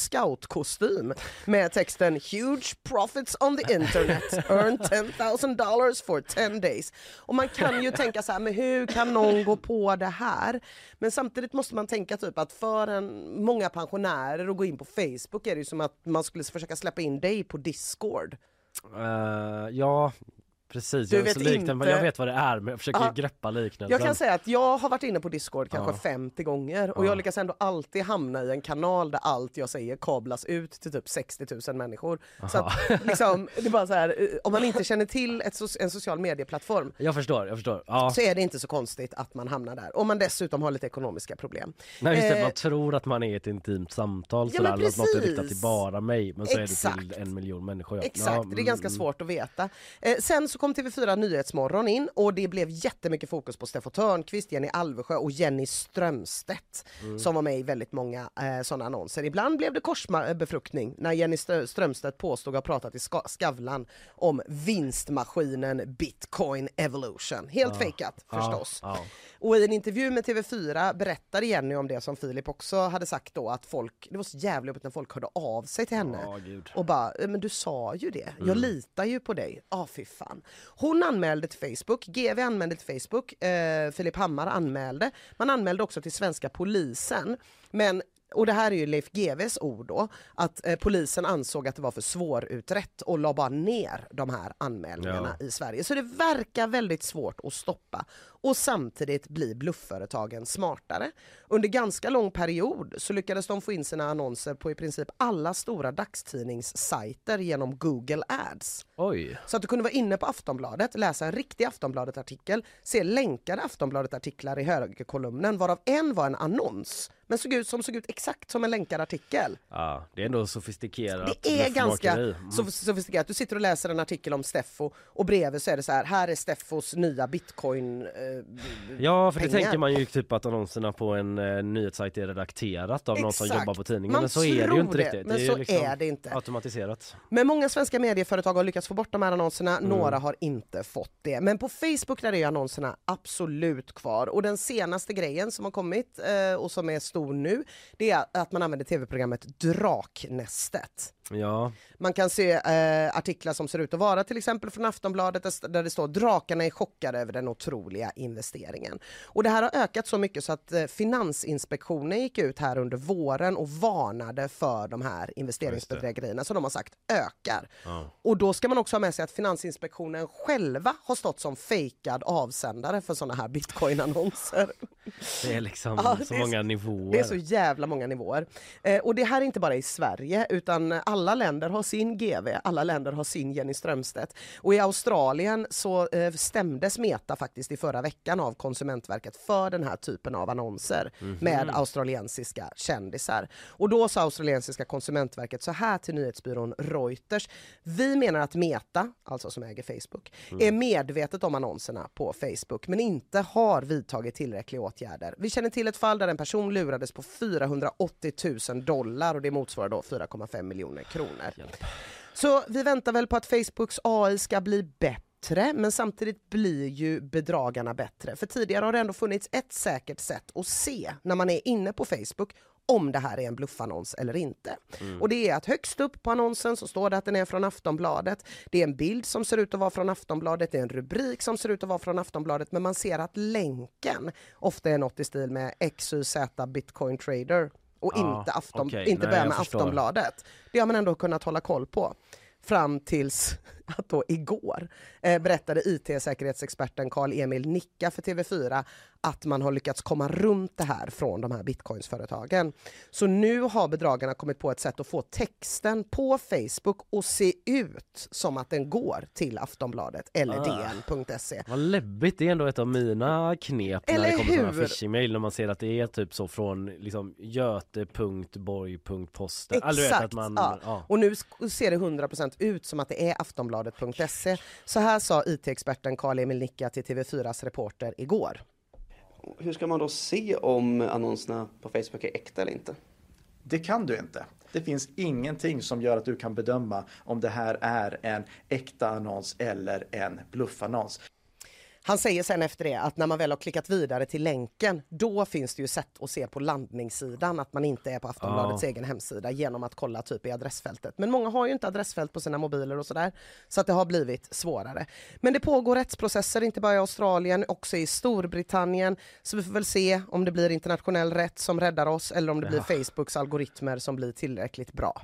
Speaker 2: kostym med texten “Huge profits on the internet, earn 10,000 dollars for 10 days”. Och man kan ju tänka så här, men hur kan någon gå på det här? Men samtidigt måste man tänka typ att för en, många pensionärer att gå in på Facebook är det ju som att man skulle försöka släppa in dig på Discord.
Speaker 1: Uh, ja, Precis,
Speaker 2: Du
Speaker 1: jag,
Speaker 2: vet inte-
Speaker 1: jag vet vad det är men jag försöker
Speaker 2: Ja.
Speaker 1: greppa liknelsen.
Speaker 2: Jag kan säga att jag har varit inne på Discord kanske
Speaker 1: Ja.
Speaker 2: 50 gånger och
Speaker 1: Ja.
Speaker 2: jag lyckas ändå alltid hamna i en kanal där allt jag säger kablas ut till typ 60 000 människor. Så att, liksom, det är bara så här, eh, om man inte känner till ett, en social medieplattform
Speaker 1: Jag förstår, jag förstår. Ja.
Speaker 2: så är det inte så konstigt att man hamnar där. Om man dessutom har lite ekonomiska problem.
Speaker 1: Nej, just det,
Speaker 2: Eh,
Speaker 1: man tror att man är i ett intimt samtal
Speaker 2: Ja,
Speaker 1: sådär, att något är riktat till bara mig men så är det
Speaker 2: Exakt.
Speaker 1: till en miljon människor.
Speaker 2: Exakt, det är ganska
Speaker 1: mm,
Speaker 2: svårt att veta. Eh, sen så kom TV4 Nyhetsmorgon in och det blev jättemycket fokus på Steffo Törnqvist, Jenny Alvesjö och Jenny Strömstedt
Speaker 1: Mm.
Speaker 2: som var med i väldigt många eh, sådana annonser. Ibland blev det korsbefruktning när Jenny Strö- Strömstedt påstod ha pratat i Ska- Skavlan om vinstmaskinen Bitcoin Evolution. Helt fejkat förstås.
Speaker 1: Ja,
Speaker 2: Och i en intervju med TV4 berättade Jenny om det som Filip också hade sagt då att folk, det var så jävligt jobbigt när folk hörde av sig till henne.
Speaker 1: ja.
Speaker 2: Och bara, "Eh, men du sa ju det, jag
Speaker 1: Mm.
Speaker 2: litar ju på dig. Ja, fy fan. Hon anmälde till Facebook, GV anmälde till Facebook, eh, Filip Hammar anmälde. Man anmälde också till svenska polisen. Men och det här är ju Leif GVs ord då, att eh, polisen ansåg att det var för svårutrett och la bara ner de här anmälningarna i Sverige. Så det verkar väldigt svårt att stoppa och samtidigt blir bluffföretagen smartare. Under ganska lång period så lyckades de få in sina annonser på i princip alla stora dagstidningssajter genom Google Ads.
Speaker 1: Oj.
Speaker 2: Så att du kunde vara inne på Aftonbladet, läsa en riktig Aftonbladet-artikel, se länkade Aftonbladet-artiklar i högerkolumnen varav en var en annons men såg ut, som såg ut exakt som en länkad artikel.
Speaker 1: Ja, det är ändå sofistikerat
Speaker 2: Det är ganska.
Speaker 1: Mm.
Speaker 2: sof- sofistikerat. Du sitter och läser en artikel om Steffo och bredvid så är det så här, här är Steffos nya bitcoin eh,
Speaker 1: Ja, för det
Speaker 2: pengar.
Speaker 1: tänker man ju typ att annonserna på en eh, nyhetssajt är redakterat av någon som
Speaker 2: Exakt.
Speaker 1: jobbar på tidningen.
Speaker 2: Man
Speaker 1: men så är det ju inte
Speaker 2: det,
Speaker 1: riktigt.
Speaker 2: men
Speaker 1: det är
Speaker 2: så
Speaker 1: liksom
Speaker 2: är det inte.
Speaker 1: automatiserat.
Speaker 2: Men många svenska medieföretag har lyckats få bort de här annonserna,
Speaker 1: Mm.
Speaker 2: några har inte fått det. Men på Facebook där är annonserna absolut kvar. Och den senaste grejen som har kommit eh, och som är stor nu, det är att man använder tv-programmet Draknästet.
Speaker 1: Ja,
Speaker 2: Man kan se eh, artiklar som ser ut att vara till exempel från Aftonbladet där- det står drakarna är chockade över den otroliga investeringen. Och det här har ökat så mycket så att eh, Finansinspektionen gick ut här under våren och varnade för de här investeringsbedrägerierna som de har sagt ökar. Och då ska man också ha med sig att Finansinspektionen själva har stått som fejkad avsändare för sådana här bitcoin-annonser.
Speaker 1: det är liksom
Speaker 2: Ja,
Speaker 1: så
Speaker 2: det är
Speaker 1: många nivåer.
Speaker 2: Det är så jävla många nivåer. Eh, och det här är inte bara i Sverige utan alla länder har sin GV, alla länder har sin Jenny Strömstedt. Och i Australien så eh, stämdes Meta faktiskt i förra veckan av Konsumentverket för den här typen av annonser med australiensiska kändisar. Och då sa australiensiska konsumentverket så här till nyhetsbyrån Reuters. Vi menar att Meta, alltså som äger Facebook, är medvetet om annonserna på Facebook men inte har vidtagit tillräckliga åtgärder. Vi känner till ett fall där en person lurades på 480 000 dollar och det motsvarar då 4,5 miljoner kronor. Så vi väntar väl på att Facebooks AI ska bli bättre men samtidigt blir ju bedragarna bättre. För tidigare har det ändå funnits ett säkert sätt att se när man är inne på Facebook om det här är en bluffannons eller inte. Och det är att högst upp på annonsen så står det att den är från Aftonbladet. Det är en bild som ser ut att vara från Aftonbladet, det är en rubrik som ser ut att vara från Aftonbladet men man ser att länken ofta är något i stil med XYZ Bitcoin Trader och
Speaker 1: Ja,
Speaker 2: inte, Afton,
Speaker 1: okej.
Speaker 2: inte
Speaker 1: Nej,
Speaker 2: börja med
Speaker 1: förstår.
Speaker 2: Aftonbladet. Det har man ändå kunnat hålla koll på. Fram tills att då igår eh, berättade IT-säkerhetsexperten Karl-Emil Nicka för TV4 att man har lyckats komma runt det här från de här bitcoinsföretagen. Så nu har bedragarna kommit på ett sätt att få texten på Facebook att se ut som att den går till Aftonbladet eller
Speaker 1: Ah.
Speaker 2: DN.se.
Speaker 1: Vad läbbigt, det är ändå ett av mina knep när
Speaker 2: Eller
Speaker 1: det kommer
Speaker 2: hur?
Speaker 1: phishing-mail när man ser att det är typ så från liksom göte.borg.posten. Alltså, du vet
Speaker 2: Exakt,
Speaker 1: att man,
Speaker 2: ja.
Speaker 1: ja.
Speaker 2: Och nu ser det 100% ut som att det är aftonbladet.se. Så här sa IT-experten Karl-Emil Nicka till TV4s reporter igår.
Speaker 7: Hur ska man då se om annonserna på Facebook är äkta eller inte?
Speaker 8: Det kan du inte. Det finns ingenting som gör att du kan bedöma om det här är en äkta annons eller en bluffannons.
Speaker 2: Han säger sen efter det att när man väl har klickat vidare till länken, då finns det ju sätt att se på landningssidan att man inte är på Aftonbladets
Speaker 1: Ja.
Speaker 2: egen hemsida genom att kolla typ i adressfältet. Men många har ju inte adressfält på sina mobiler och sådär, så att det har blivit svårare. Men det pågår rättsprocesser, inte bara i Australien, också i Storbritannien, så vi får väl se om det blir internationell rätt som räddar oss eller om det blir Facebooks algoritmer som blir tillräckligt bra.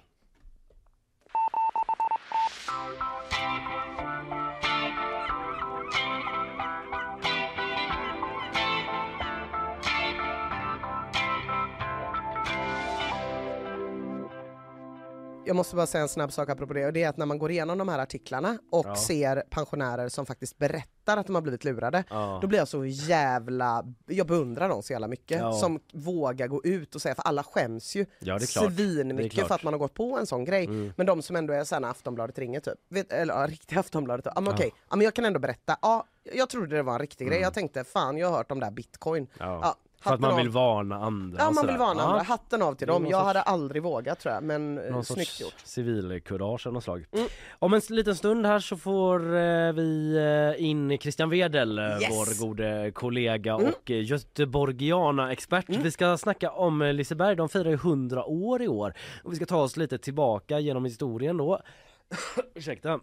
Speaker 2: Jag måste bara säga en snabb sak apropå det och det är att när man går igenom de här artiklarna och
Speaker 1: Ja.
Speaker 2: ser pensionärer som faktiskt berättar att de har blivit lurade,
Speaker 1: Ja.
Speaker 2: då blir jag så jävla, jag beundrar dem så jävla mycket
Speaker 1: Ja.
Speaker 2: som vågar gå ut och säga, för alla skäms ju
Speaker 1: Ja,
Speaker 2: svinmycket för att man har gått på en sån grej.
Speaker 1: Mm.
Speaker 2: Men de som ändå är såhär när Aftonbladet ringer typ, vet, eller ja, riktiga Aftonbladet, ja men okej, ja, men jag kan ändå berätta, ja jag trodde det var en riktig grej,
Speaker 1: Mm.
Speaker 2: jag tänkte fan jag har hört om det här bitcoin.
Speaker 1: Ja. För att man vill varna andra.
Speaker 2: Ja man vill varna andra, hatten av till dem. Jag hade aldrig vågat tror jag, men eh,
Speaker 1: Någon
Speaker 2: snyggt gjort.
Speaker 1: civilkurage av något slag.
Speaker 2: Mm.
Speaker 1: Om en liten stund här så får eh, vi eh, in Christian Wedel,
Speaker 2: Yes.
Speaker 1: vår gode kollega
Speaker 2: Mm.
Speaker 1: och göteborgiana-expert. Vi ska snacka om Liseberg, de firar ju 100 år i år. Och vi ska ta oss lite tillbaka genom historien då. Ursäkta.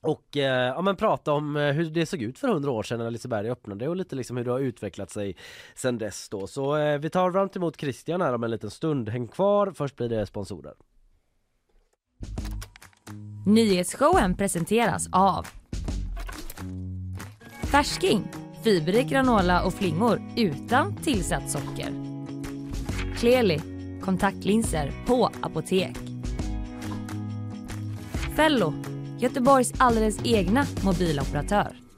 Speaker 1: Och eh, ja, men prata om eh, hur det såg ut för 100 år sedan när Liseberg öppnade och lite liksom hur det har utvecklat sig sedan dess då. Så eh, vi tar varmt emot Christian här om en liten stund. Häng kvar, först blir det sponsorer.
Speaker 5: Nyhetsshowen presenteras av Färsking, fiberrik granola och flingor utan tillsatt socker. Kleli, kontaktlinser på apotek. Fello, Göteborgs alldeles egna mobiloperatör.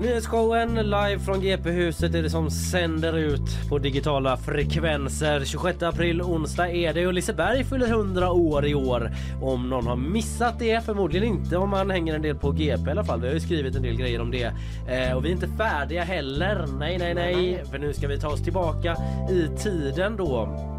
Speaker 1: Nyhetsshowen live från GP-huset är det som sänder ut på digitala frekvenser. 26 april onsdag är det och Liseberg fyller 100 år i år. Om någon har missat det, förmodligen inte om man hänger en del på GP i alla fall. Vi har ju skrivit en del grejer om det. Eh, och vi är inte färdiga heller. Nej, nej, nej. För nu ska vi ta oss tillbaka i tiden då.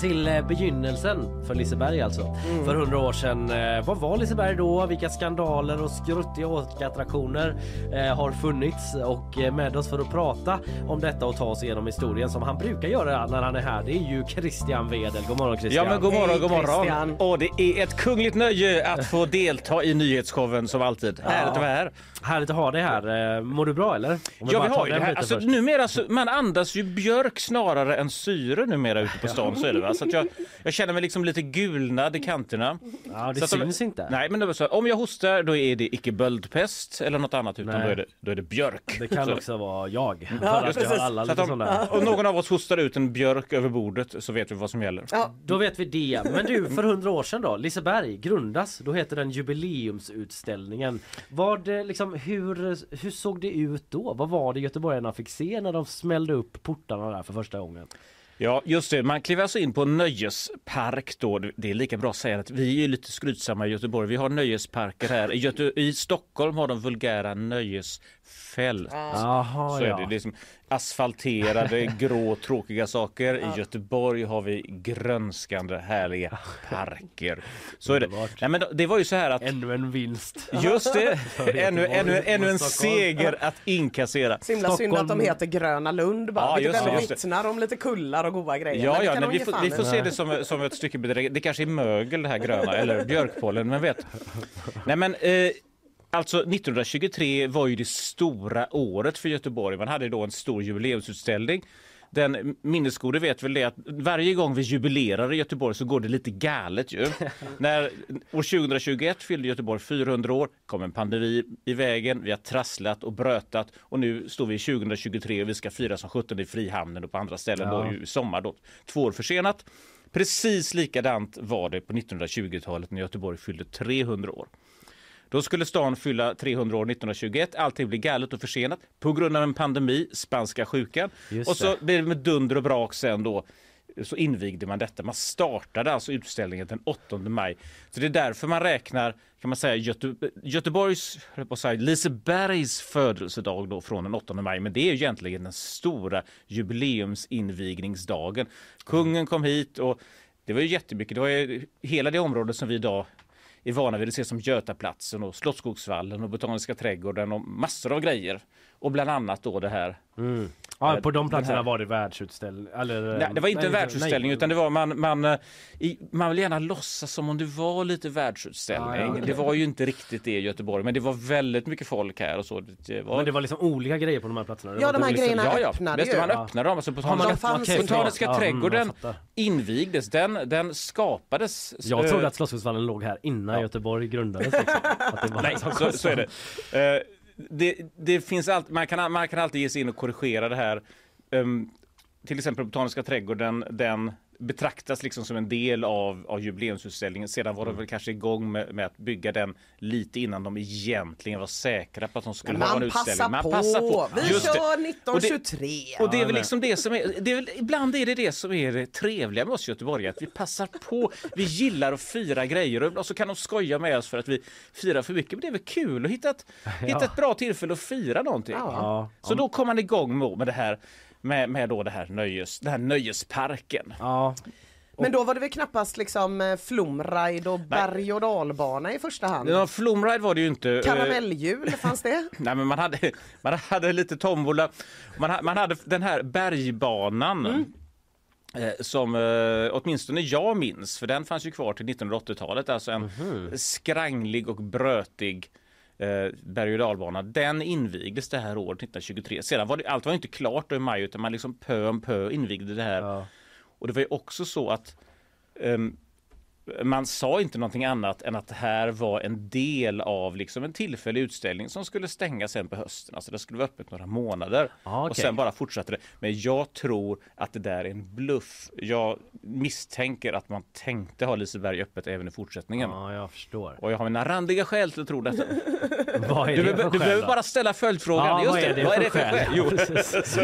Speaker 1: Till eh, begynnelsen för Liseberg alltså. För 100 år sedan. Eh, vad var Liseberg då? Vilka skandaler och skruttiga åkattraktioner eh, har funnits? Och med oss för att prata om detta och ta oss igenom historien som han brukar göra när han är här. Det är ju Christian Wedel. God morgon Christian.
Speaker 9: Ja men god morgon,
Speaker 2: Hej,
Speaker 9: god morgon.
Speaker 2: Christian.
Speaker 9: Och det är ett kungligt nöje att få delta i nyhetsshowen som alltid. Härligt att vara här.
Speaker 1: Härligt att ha dig här. Mår du bra eller?
Speaker 9: Ja vi har ju det här. Alltså, numera så, man andas ju björk snarare än syre numera ute på stan. Så är det, va? Så att jag, jag känner mig liksom lite gulnad i kanterna.
Speaker 1: Ja det
Speaker 9: Så att de-
Speaker 1: syns inte.
Speaker 9: Nej men det var så, om jag hostar då är det icke böldpest eller något annat utan då är, det, då är det björk.
Speaker 1: Det kan
Speaker 9: så,
Speaker 1: också vara jag.
Speaker 2: Ja,
Speaker 1: jag alla
Speaker 9: så om, om någon av oss hostar ut en björk över bordet så vet vi vad som gäller.
Speaker 2: Ja,
Speaker 1: Då vet vi det. Men du, för hundra år sedan då, Liseberg grundas. Då heter den jubileumsutställningen. Vad, eh, liksom, hur, hur såg det ut då? Vad var det göteborgarna fick se när de smällde upp portarna där för första gången?
Speaker 9: Ja, just det. Man kliver alltså in på nöjespark då. Det är lika bra att säga att vi är lite skrytsamma i Göteborg. Vi har nöjesparker här. I, Göte I Stockholm har de vulgära nöjesfält.
Speaker 1: Jaha
Speaker 9: Så är det. det är som asfalterade, grå, tråkiga saker. I Göteborg har vi grönskande, härliga parker. Så är det. Nej, men det var ju så här att
Speaker 1: Ännu en vinst.
Speaker 9: Just det, ännu, ännu, ännu en
Speaker 1: Stockholm.
Speaker 9: seger att inkassera.
Speaker 2: så himla synd att de heter Gröna Lund bara,
Speaker 9: Ja, just det, just det.
Speaker 2: vittnar om lite kullar och goda grejer.
Speaker 9: Ja, ja, men vi får, vi får se det som, som ett stycke bedrägeri. Det kanske är mögel det här gröna eller björkpollen, men vet. Nej men eh, alltså 1923 var ju det stora året för Göteborg. Man hade då en stor jubileumsutställning. Den minnesgode vet väl det att varje gång vi jubilerar i Göteborg så går det lite galet ju. När år 2021 fyllde Göteborg 400 år, kom en pandemi i vägen, vi har trasslat och brötat och nu står vi i 2023 och vi ska fira som 17 i Frihamnen och på andra ställen
Speaker 1: Ja.
Speaker 9: då i sommar då, två år försenat. Precis likadant var det på 1920-talet när Göteborg fyllde 300 år. Då skulle stan fylla 300 år 1921. Allting blev galet och försenat på grund av en pandemi, spanska sjukan.
Speaker 1: Just
Speaker 9: och så
Speaker 1: det.
Speaker 9: blev det med dunder och brak sen då så invigde man detta. Man startade alltså utställningen den 8 maj. Så det är därför man räknar kan man säga Göte Göteborgs, säga, Lisebergs födelsedag då från den 8 maj. Men det är ju egentligen den stora jubileumsinvigningsdagen. Kungen kom hit och det var ju jättemycket. Det var ju hela det området som vi idag är vana vid att se som Götaplatsen och Slottsskogsvallen och Botaniska trädgården och massor av grejer. Och bland annat då det här.
Speaker 1: Mm. Ja, på de platserna var det världsutställning. Eller,
Speaker 9: Nej, det var inte en
Speaker 1: nej,
Speaker 9: världsutställning
Speaker 1: nej.
Speaker 9: utan det var man, man, eh, i, man vill gärna låtsas som om det var lite världsutställning.
Speaker 1: Ja, ja, okej.
Speaker 9: Det var ju inte riktigt det i Göteborg men det var väldigt mycket folk här och så. Det var,
Speaker 1: Men det var liksom olika grejer på de här platserna? Det
Speaker 2: Ja, de här
Speaker 1: liksom-
Speaker 2: grejerna
Speaker 9: ja, ja.
Speaker 2: öppnade ju.
Speaker 9: man
Speaker 1: Ja.
Speaker 9: öppnade dem. Alltså,
Speaker 2: Ja,
Speaker 9: botaniska,
Speaker 1: ja, mm,
Speaker 9: trädgården
Speaker 1: fattar.
Speaker 9: invigdes. Den, den skapades.
Speaker 1: Jag
Speaker 9: eh,
Speaker 1: trodde att Slottsskogsvallen låg här innan
Speaker 9: Ja.
Speaker 1: Göteborg grundades. Liksom. Att det var
Speaker 9: Nej,
Speaker 1: en
Speaker 9: så, så är det. Eh, det, det finns allt, man, kan, man kan alltid ge sig in och korrigera det här. Um, till exempel Botaniska trädgården, den betraktas liksom som en del av, av jubileumsutställningen. Sedan var de
Speaker 2: Mm.
Speaker 9: väl kanske igång med, med att bygga den lite innan de egentligen var säkra på att de skulle
Speaker 2: Man
Speaker 9: ha en utställning.
Speaker 2: passar på. Vi
Speaker 9: Just
Speaker 2: kör
Speaker 9: Och det-
Speaker 2: 1923.
Speaker 9: och det är väl liksom det som är, det är väl, ibland är det det som är det trevliga med oss göteborgare, att vi passar på, vi gillar att fira grejer och, och så kan de skoja med oss för att vi firar för mycket, men det är väl kul att hitta ett, hitta ett bra tillfälle att fira någonting.
Speaker 1: Ja.
Speaker 9: Så då kom man igång med det här med, med då det här nöjes, den här nöjesparken.
Speaker 1: Ja,
Speaker 2: Men då var det väl knappast liksom eh, flumride och berg och dalbana i första hand?
Speaker 9: Ja, Flumride var det ju inte. eh,
Speaker 2: Karamelljul, fanns det?
Speaker 9: Nej, men man hade, man hade lite tombola. Man, man hade den här bergbanan.
Speaker 2: Mm.
Speaker 9: Eh, som åtminstone jag minns, för den fanns ju kvar till 1980-talet. Alltså en
Speaker 2: Mhm.
Speaker 9: skranglig och brötig eh, berg och dalbana. Den invigdes det här året 1923. Sedan var det, allt var inte klart då i maj utan man liksom pö om pö invigde det här.
Speaker 1: ja.
Speaker 9: Och det var ju också så att ehm, man sa inte någonting annat än att det här var en del av liksom en tillfällig utställning som skulle stänga sen på hösten. Alltså det skulle vara öppet några månader
Speaker 1: Ah, okej.
Speaker 9: och sen bara fortsatte det. Men jag tror att det där är en bluff. Jag misstänker att man tänkte ha Liseberg öppet även i fortsättningen.
Speaker 1: ja, jag förstår.
Speaker 9: Och jag har mina randiga skäl till att tro detta.
Speaker 1: Vad är
Speaker 9: Du,
Speaker 1: det
Speaker 9: behöver-
Speaker 1: för
Speaker 9: du behöver bara ställa följdfrågan.
Speaker 1: Ja,
Speaker 9: Just
Speaker 1: vad är det
Speaker 9: vad är det för
Speaker 1: skäl?
Speaker 9: skäl? Jo.
Speaker 1: Precis.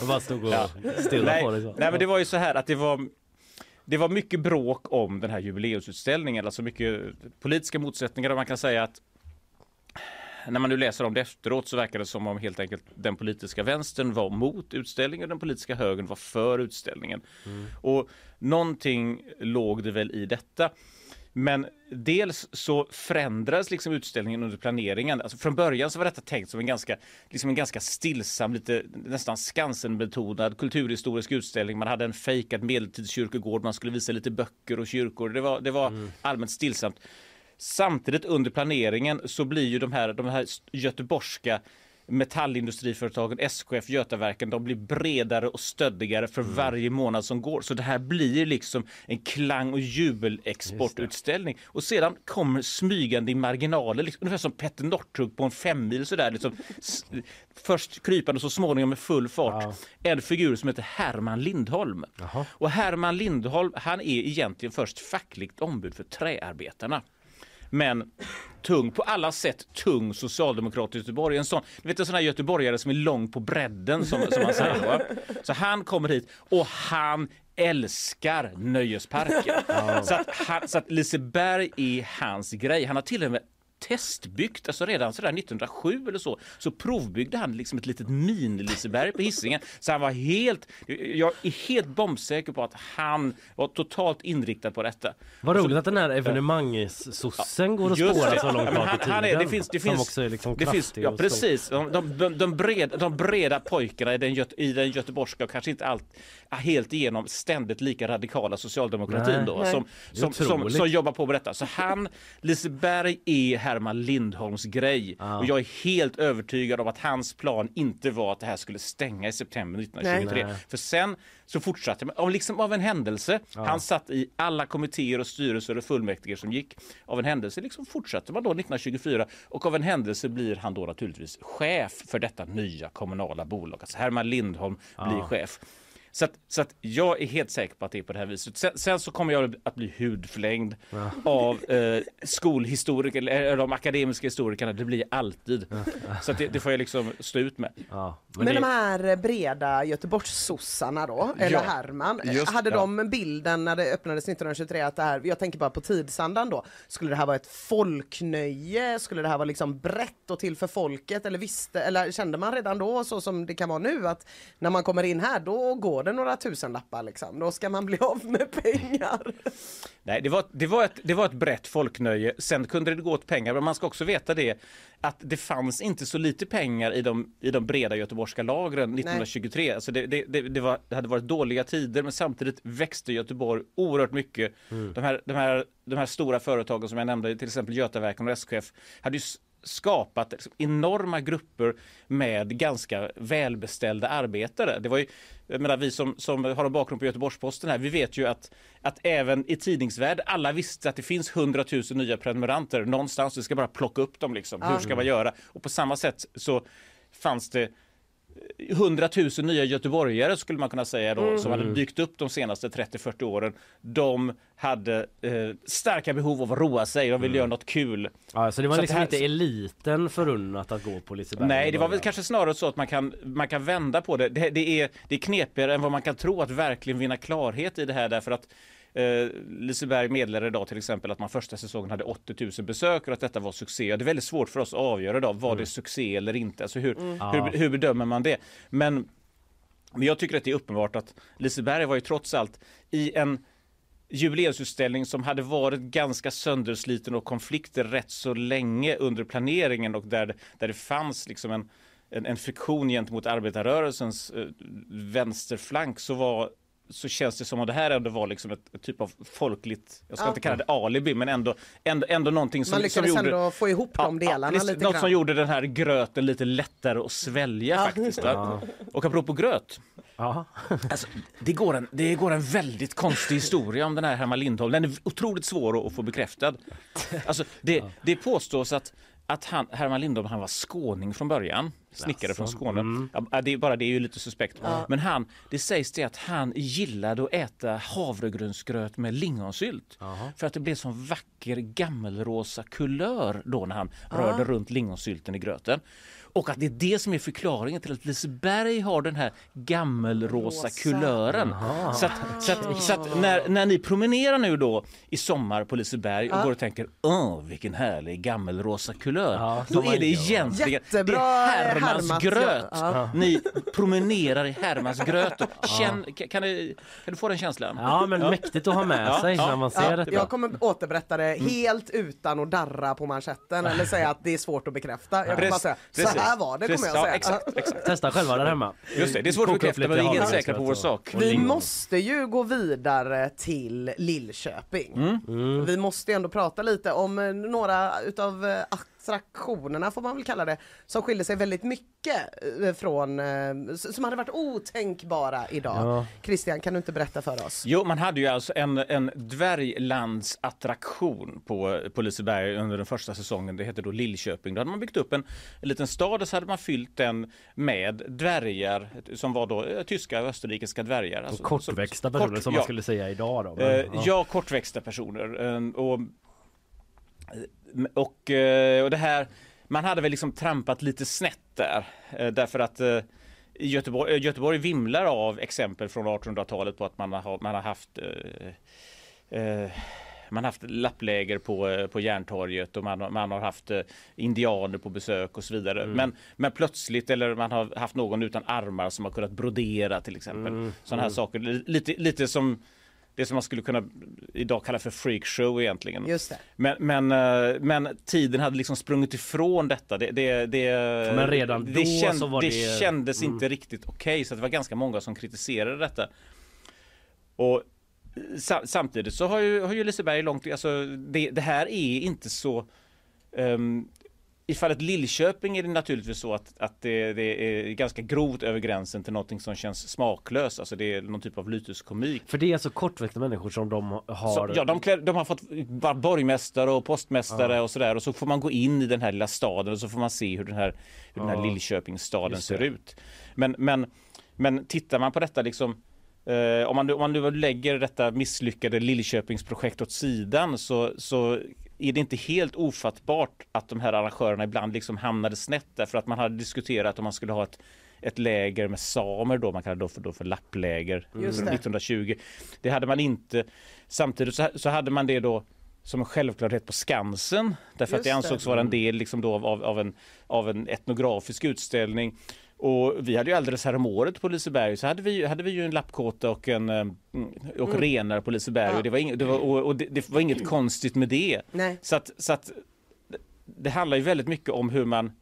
Speaker 1: Jag bara stod och
Speaker 9: Ja.
Speaker 1: stirrade på det. Så.
Speaker 9: nej, men det var ju så här att det var det var mycket bråk om den här jubileumsutställningen, alltså mycket politiska motsättningar och man kan säga att när man nu läser om det efteråt så verkar det som om helt enkelt den politiska vänstern var mot utställningen och den politiska högern var för utställningen. Och någonting låg det väl i detta. Men dels så förändrades liksom utställningen under planeringen. Alltså från början så var detta tänkt som en ganska, liksom en ganska stillsam, lite nästan Skansen-betonad kulturhistorisk utställning. Man hade en fejkad medeltidskyrkogård, man skulle visa lite böcker och kyrkor. Det var, det var allmänt stillsamt. Samtidigt under planeringen så blir ju de här, de här göteborgska metallindustriföretagen SKF, Götaverken, de blir bredare och stöddigare för varje månad som går. Så det här blir liksom en klang och jubelexportutställning. Och sedan kommer smygande i marginaler, liksom, ungefär som Petter Northug på en femmil sådär. Liksom, först krypande så småningom med full fart. En figur som heter Herman Lindholm. Och Herman Lindholm, han är egentligen först fackligt ombud för träarbetarna men tung, på alla sätt tung socialdemokrat i Göteborg. En sån, du vet en sån här göteborgare som är lång på bredden som, som man säger. Va? Så han kommer hit och han älskar nöjesparker. Så, att han, så att Liseberg är hans grej. Han har till och med testbyggt, alltså redan sådär 1907 eller så, så provbyggde han liksom ett litet mini-Liseberg på Hisingen. Så han var helt, jag är helt bombsäker på att han var totalt inriktad på detta.
Speaker 1: Vad roligt att den här evenemangs-sossen går att spåra
Speaker 9: det.
Speaker 1: så långt
Speaker 9: Ja,
Speaker 1: bak i tiden.
Speaker 9: han är- det finns- det
Speaker 1: som
Speaker 9: finns-
Speaker 1: också är liksom
Speaker 9: Det finns, ja precis, de, de, de, breda, de breda pojkarna i den, göt, i den göteborgska och kanske inte allt helt igenom ständigt lika radikala socialdemokratin
Speaker 1: Nej.
Speaker 9: då
Speaker 2: Nej.
Speaker 9: som, som, som, som jobbar på med detta. Så han, Liseberg är Herman Lindholms grej
Speaker 1: Ja.
Speaker 9: och jag är helt övertygad om att hans plan inte var att det här skulle stänga i september 1923.
Speaker 1: Nej.
Speaker 9: För sen så fortsatte man, av liksom av en händelse, han satt i alla kommittéer och styrelser och fullmäktige som gick. Av en händelse liksom fortsatte man då 1924 och av en händelse blir han då naturligtvis chef för detta nya kommunala bolag. Alltså Herman Lindholm blir chef. Så, att, så att jag är helt säker på att det är på det här viset. Sen, sen så kommer jag att bli hudflängd av eh, skolhistoriker, eller de akademiska historikerna. Det blir alltid. Så att det, det får jag liksom stå ut med.
Speaker 1: Ja,
Speaker 2: Men,
Speaker 1: men det,
Speaker 2: de här breda Göteborgssossarna då, eller
Speaker 9: Ja,
Speaker 2: Herman,
Speaker 9: just-
Speaker 2: hade
Speaker 9: ja.
Speaker 2: de bilden när det öppnades 1923 att det här, jag tänker bara på tidsandan då, skulle det här vara ett folknöje, skulle det här vara liksom brett och till för folket eller visste, eller kände man redan då så som det kan vara nu att när man kommer in här då går det några tusenlappar liksom, då ska man bli av med pengar.
Speaker 9: Nej, det var, det, var ett, det var ett brett folknöje. Sen kunde det gå åt pengar, men man ska också veta det att det fanns inte så lite pengar i de, i de breda göteborgska lagren 1923. Alltså det, det, det, det, var, det hade varit dåliga tider, men samtidigt växte Göteborg oerhört mycket. De, här, de, här, de här stora företagen som jag nämnde, till exempel Götaverken och SKF, hade ju skapat liksom enorma grupper med ganska välbeställda arbetare. Det var ju, jag menar, vi som, som har en bakgrund på Göteborgs-Posten här, vi vet ju att, att även i tidningsvärld, alla visste att det finns 100 000 nya prenumeranter någonstans, vi ska bara plocka upp dem liksom. Hur ska man göra? Och på samma sätt så fanns det 100 000 nya göteborgare skulle man kunna säga då, som hade dykt upp de senaste 30-40 åren. De hade eh, starka behov av att roa sig, de ville göra något kul.
Speaker 1: Ja, så det var
Speaker 9: Så
Speaker 1: liksom
Speaker 9: här-
Speaker 1: inte eliten förunnat att gå på Liseberg?
Speaker 9: Nej, det var väl kanske snarare så att man kan, man kan vända på det. Det, det, är, det är knepigare än vad man kan tro att verkligen vinna klarhet i det här därför att eh, Liseberg meddelade idag till exempel att man första säsongen hade 80 000 besök och att detta var succé. Det är väldigt svårt för oss att avgöra idag, var det succé eller inte? Alltså hur,
Speaker 1: Ja.
Speaker 9: hur, hur bedömer man det? Men, men jag tycker att det är uppenbart att Liseberg var ju trots allt i en jubileumsutställning som hade varit ganska söndersliten och konflikter rätt så länge under planeringen och där, där det fanns liksom en, en, en friktion gentemot arbetarrörelsens eh, vänsterflank så var så känns det som att det här ändå var liksom ett, ett typ av folkligt, jag ska
Speaker 2: Ja.
Speaker 9: inte kalla det alibi, men ändå, ändå, ändå någonting som,
Speaker 2: Man
Speaker 9: som
Speaker 2: lyckades
Speaker 9: gjorde
Speaker 2: ändå få ihop de delarna
Speaker 9: visst,
Speaker 2: lite
Speaker 9: Något
Speaker 2: grann.
Speaker 9: som gjorde den här gröten lite lättare att svälja faktiskt. Va? Och apropå gröt,
Speaker 1: Ja.
Speaker 9: Alltså, det, går en, det går en väldigt konstig historia om den här Herman Lindholm. Den är otroligt svår att, att få bekräftad. Alltså, det, det påstås att, att han, Herman Lindholm han var skåning från början. Snickare från Skåne.
Speaker 1: Mm.
Speaker 9: Ja, det, är bara det är ju lite suspekt. Men han, det sägs det att han gillade att äta havregrynsgröt med lingonsylt. För att det blev sån vacker gammelrosa kulör då när han rörde runt lingonsylten i gröten. Och att det är det som är förklaringen till att Liseberg har den här gammelrosa
Speaker 2: Rosa.
Speaker 9: kulören. Så att, så att, så att när, när ni promenerar nu då i sommar på Liseberg och går och tänker Åh, vilken härlig gammelrosa kulör.
Speaker 1: Ja,
Speaker 9: då är det egentligen
Speaker 2: Jättebra,
Speaker 9: det är Hermans
Speaker 2: härmat,
Speaker 9: gröt.
Speaker 2: ja.
Speaker 9: Ni promenerar i Hermans gröt. Känn, kan, kan, du, kan du få den känslan?
Speaker 1: ja, men mäktigt att ha med
Speaker 9: Ja,
Speaker 1: sig
Speaker 9: ja,
Speaker 1: när man
Speaker 2: Ja,
Speaker 1: ser detta.
Speaker 2: jag kommer återberätta det
Speaker 9: Mm.
Speaker 2: helt utan att darra på manschetten eller säga att det är svårt att bekräfta. Jag kommer bara säga, så. Här var det kommer jag säga.
Speaker 9: ja, exakt, exakt.
Speaker 1: Testa själva där hemma.
Speaker 9: Just det, det är svårt att bekräfta men vi är helt säkra på vår sak.
Speaker 2: Vi måste ju gå vidare till Lillköping.
Speaker 9: Mm.
Speaker 2: Vi måste ändå prata lite om eh, några utav eh, attraktionerna får man väl kalla det, som skiljer sig väldigt mycket eh, från, eh, som hade varit otänkbara idag.
Speaker 1: Ja.
Speaker 2: Christian, kan du inte berätta för oss?
Speaker 9: Jo, man hade ju alltså en, en dvärglandsattraktion på, på Liseberg under den första säsongen. Det hette då Lillköping. Då hade man byggt upp en, en liten stad och så hade man fyllt den med dvärgar som var då eh, tyska och österrikiska dvärgar. Alltså,
Speaker 1: kortväxta personer
Speaker 9: kort-
Speaker 1: som man
Speaker 9: ja.
Speaker 1: skulle säga idag då. Men,
Speaker 9: Eh, ja. kortväxta personer. Och, och, eh, och det här, man hade väl liksom trampat lite snett där. Eh, därför att eh, Göteborg, Göteborg vimlar av exempel från 1800-talet på att man har, man har haft man har haft lappläger på, på Järntorget och man, har- man har haft indianer på besök och så vidare. Men, men plötsligt, eller man har haft någon utan armar som har kunnat brodera till exempel. Sådana här saker. Lite, lite som det som man skulle kunna idag kalla för freakshow egentligen.
Speaker 2: Just det.
Speaker 9: Men, men, eh, men tiden hade liksom sprungit ifrån detta. Det, det, det,
Speaker 1: Men redan
Speaker 9: det,
Speaker 1: då så var
Speaker 9: det,
Speaker 1: det- Mm.
Speaker 9: kändes inte riktigt okej så det var ganska många som kritiserade detta. Och sa, samtidigt så har ju, har ju Liseberg långt, alltså det, det här är inte så um, i fallet Lillköping är det naturligtvis så att, att det, det är ganska grovt över gränsen till någonting som känns smaklöst. Alltså det är någon typ av lyteskomik.
Speaker 1: För det är alltså kortväxta människor som de har...
Speaker 9: Så, ja, de, klär, de har fått borgmästare och postmästare och sådär och så får man gå in i den här lilla staden och så får man se hur den här, hur den här
Speaker 1: Ja.
Speaker 9: Lillköpingsstaden ser ut. Men, men, men tittar man på detta liksom eh, om, man, om man nu lägger detta misslyckade Lillköpingsprojekt åt sidan så, så är det inte helt ofattbart att de här arrangörerna ibland liksom hamnade snett därför att man hade diskuterat om man skulle ha ett ett läger med samer då, man kallar det då för, då för lappläger
Speaker 2: Just det.
Speaker 9: 1920. Det hade man inte. Samtidigt så, så hade man det då som en självklarhet på Skansen därför att det
Speaker 2: Just det.
Speaker 9: ansågs vara en del liksom då av, av, en, av en etnografisk utställning. Och vi hade ju alldeles häromåret på Liseberg så hade vi, hade vi ju en lappkåta och, en, eh, och renar på Liseberg
Speaker 2: Ja.
Speaker 9: och, det var, inget, det var, och, och det, det var inget konstigt med det.
Speaker 2: Nej.
Speaker 9: Så att, så att det handlar ju väldigt mycket om hur man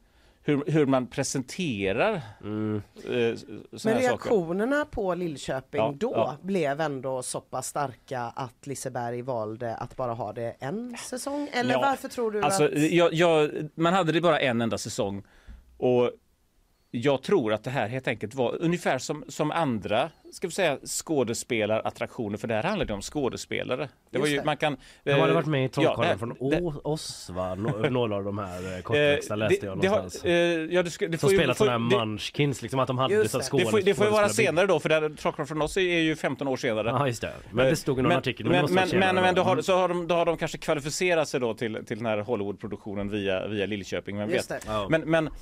Speaker 9: hur, hur man presenterar
Speaker 1: Mm.
Speaker 9: eh,
Speaker 2: Men
Speaker 9: här saker.
Speaker 2: reaktionerna på Lillköping
Speaker 9: Ja,
Speaker 2: då
Speaker 9: ja.
Speaker 2: blev ändå så pass starka att Liseberg valde att bara ha det en säsong? Eller
Speaker 9: Ja,
Speaker 2: varför tror du
Speaker 9: Alltså,
Speaker 2: att...
Speaker 9: jag, jag, man hade det bara en enda säsong och jag tror att det här helt enkelt var ungefär som, som andra ska vi säga, skådespelarattraktioner, för det här handlade om skådespelare. Det var ju,
Speaker 1: det.
Speaker 9: man kan,
Speaker 1: De hade
Speaker 9: eh,
Speaker 1: varit med i Trollkarlen
Speaker 9: ja,
Speaker 1: från
Speaker 9: det-
Speaker 1: oss va? Nå- Några av de här eh,
Speaker 9: Eh,
Speaker 1: läste jag
Speaker 9: det har- eh, ja, det ska- det
Speaker 1: Som spelat sådana här munchkins, liksom att de hade så
Speaker 2: det.
Speaker 1: skådespelare.
Speaker 9: Det får, det får ju vara senare då, för Trollkarlen från oss är ju 15 år senare.
Speaker 1: Ja just det, men det stod i någon
Speaker 9: men,
Speaker 1: artikel.
Speaker 9: Men, men, men, men,
Speaker 1: då.
Speaker 9: har,
Speaker 1: Mm.
Speaker 9: så har de, då har de kanske kvalificerat sig då till, till den här Hollywoodproduktionen via, via Lillköping. Vem vet. Men, men eh,